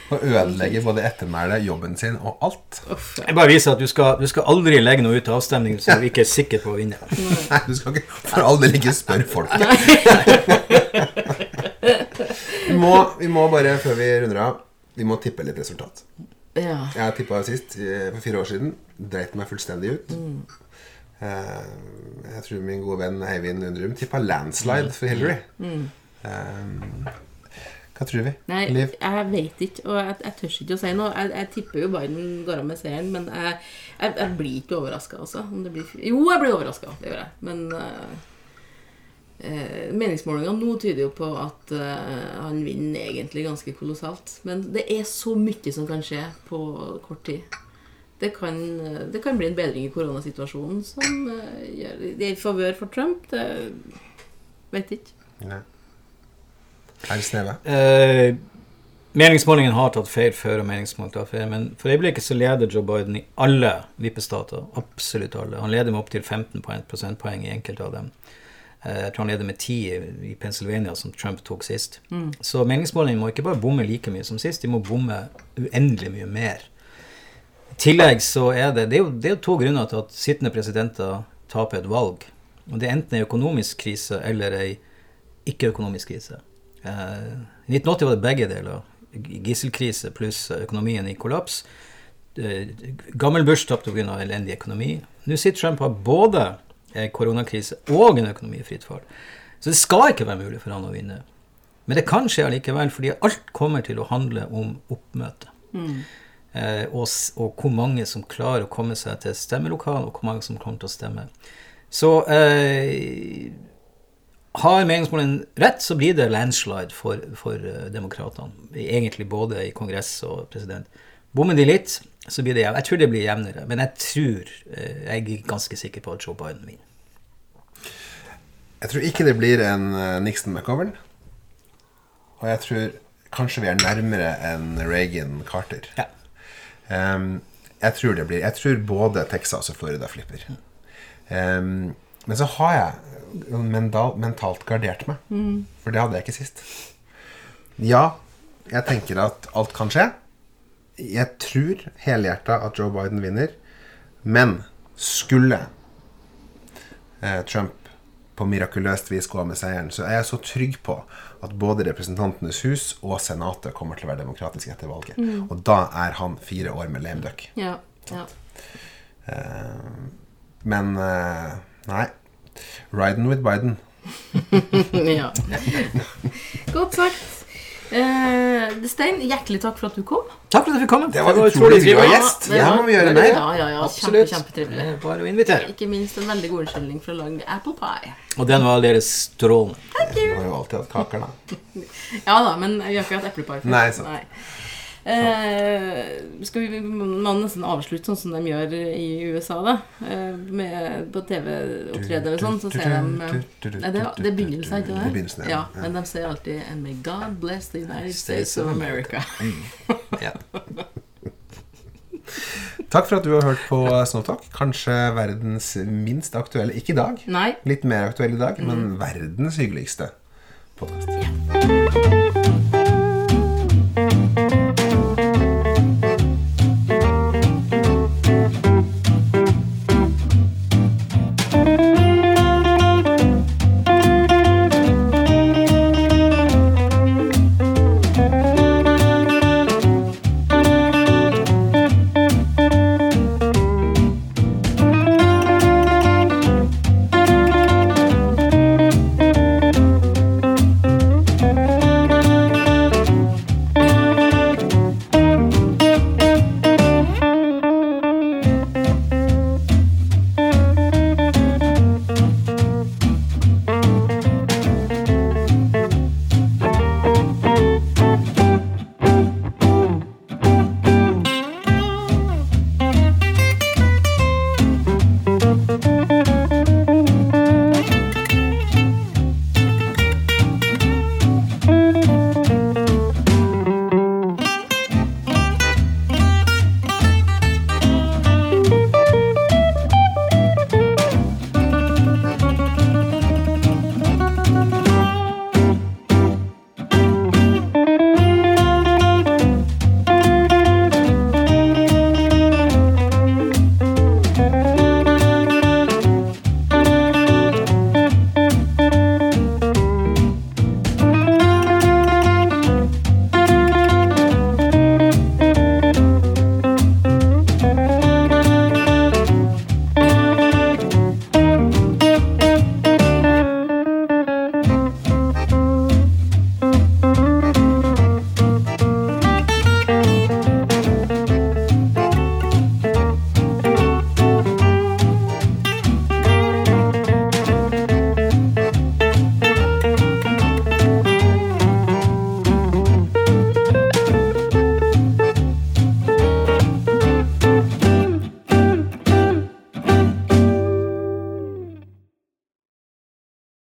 Å ødelegge både ettermælet, jobben sin og alt. Uff, ja. Jeg bare viser at du skal, du skal aldri legge noe ut til avstemning som du ikke er sikker på å vinne. Nei, du skal ikke for all del ikke spørre folk. Vi må, vi må bare, før vi runder av, vi må tippe litt resultat. ja. Jeg tippa sist eh, for fire år siden. Dreit meg fullstendig ut. Eh, jeg tror min gode venn Eivind Undrum tippa landslide for Hillary. Eh, hva tror vi? Nei, Liv? jeg vet ikke, og jeg, jeg tør ikke å si noe. Jeg, jeg tipper jo Biden går av med seieren, men jeg, jeg, blir ikke overraska, altså. Jo, jeg blir overraska, det gjør jeg. Men eh, eh, meningsmålingene nå tyder jo på at eh, han vinner egentlig ganske kolossalt. Men det er så mye som kan skje på kort tid. Det kan, eh, det kan bli en bedring i koronasituasjonen som eh, gjør det er i favør for Trump. Det vet ikke. Nei. Herr Sneve. Eh, meningsmålingen har tatt feil før, og meningsmålingen tar feil, men for øyeblikket så leder Joe Biden i alle vippestater. Absolutt alle. Han leder med opptil 15 prosentpoeng i enkelte av dem. Eh, Jeg tror han leder med 10 i Pennsylvania, som Trump tok sist. Så meningsmålingene må ikke bare bomme like mye som sist, de må bomme uendelig mye mer. I tillegg så er det Det er jo, det er jo to grunner til at sittende presidenter taper et valg. Og det er enten ei økonomisk krise eller ei ikke-økonomisk krise. Eh, I 1980 var det begge deler. Gisselkrise pluss økonomien i kollaps. Eh, Gammel Bush tapte pga. elendig økonomi. Nå sitter Trump har både koronakrise og en økonomi i fritt fall. Så det skal ikke være mulig for han å vinne. Men det kan skje allikevel, fordi alt kommer til å handle om oppmøte. eh, og, og hvor mange som klarer å komme seg til stemmelokalet, og hvor mange som kommer til å stemme. Så eh, har meningsmålingen rett, så blir det landslide for, for eh, demokratene. Egentlig både i kongress og president. Bommer de litt, så blir det. Jeg tror det blir jevnere, men jeg tror eh, Jeg er ganske sikker på at Joe Biden vinner. Jeg tror ikke det blir en eh, Nixon-McGovern. Og jeg tror kanskje vi er nærmere enn Reagan-Carter. Ja. Um, jeg tror det blir Jeg tror både Texas og Florida flipper. Um, men så har jeg mentalt gardert meg. For det hadde jeg ikke sist. Ja, jeg tenker at alt kan skje. Jeg tror helhjerta at Joe Biden vinner. Men skulle eh, Trump på mirakuløst vis gå av med seieren, så er jeg så trygg på at både Representantenes hus og Senatet kommer til å være demokratiske etter valget. Og da er han fire år med lame duck. Ja, ja. Eh, men eh, nei. Riding with Biden. ja. Godt sagt. Eh, Stein, hjertelig takk for at du kom. Takk for at du fikk komme. Det var utrolig hyggelig å være gjest. det Ja, var- må vi gjøre mer. Ja, ja, ja. Kjempe, kjempetrivelig. Bare å invitere. Ikke minst en veldig god unnskyldning for å lage apple pie. Og den var deres strålende. Du har jo alltid hatt kaker, da. Ja da, men vi har ikke hatt eplepai før. Nei, sant. Eh, skal vi, må nesten avslutte sånn som de gjør i USA, da. Eh, med, på TV-opptredener og sånn, så ser de eh, Nei, det, det er begynnelsen, ikke det? Begynnelsen, ja. ja. Men de sier alltid And may God bless the United States of America. Ja. Takk for at du har hørt på Snowtalk. Kanskje verdens minst aktuelle Ikke i dag. Nei. Litt mer aktuell i dag, men verdens hyggeligste podkast. Ja.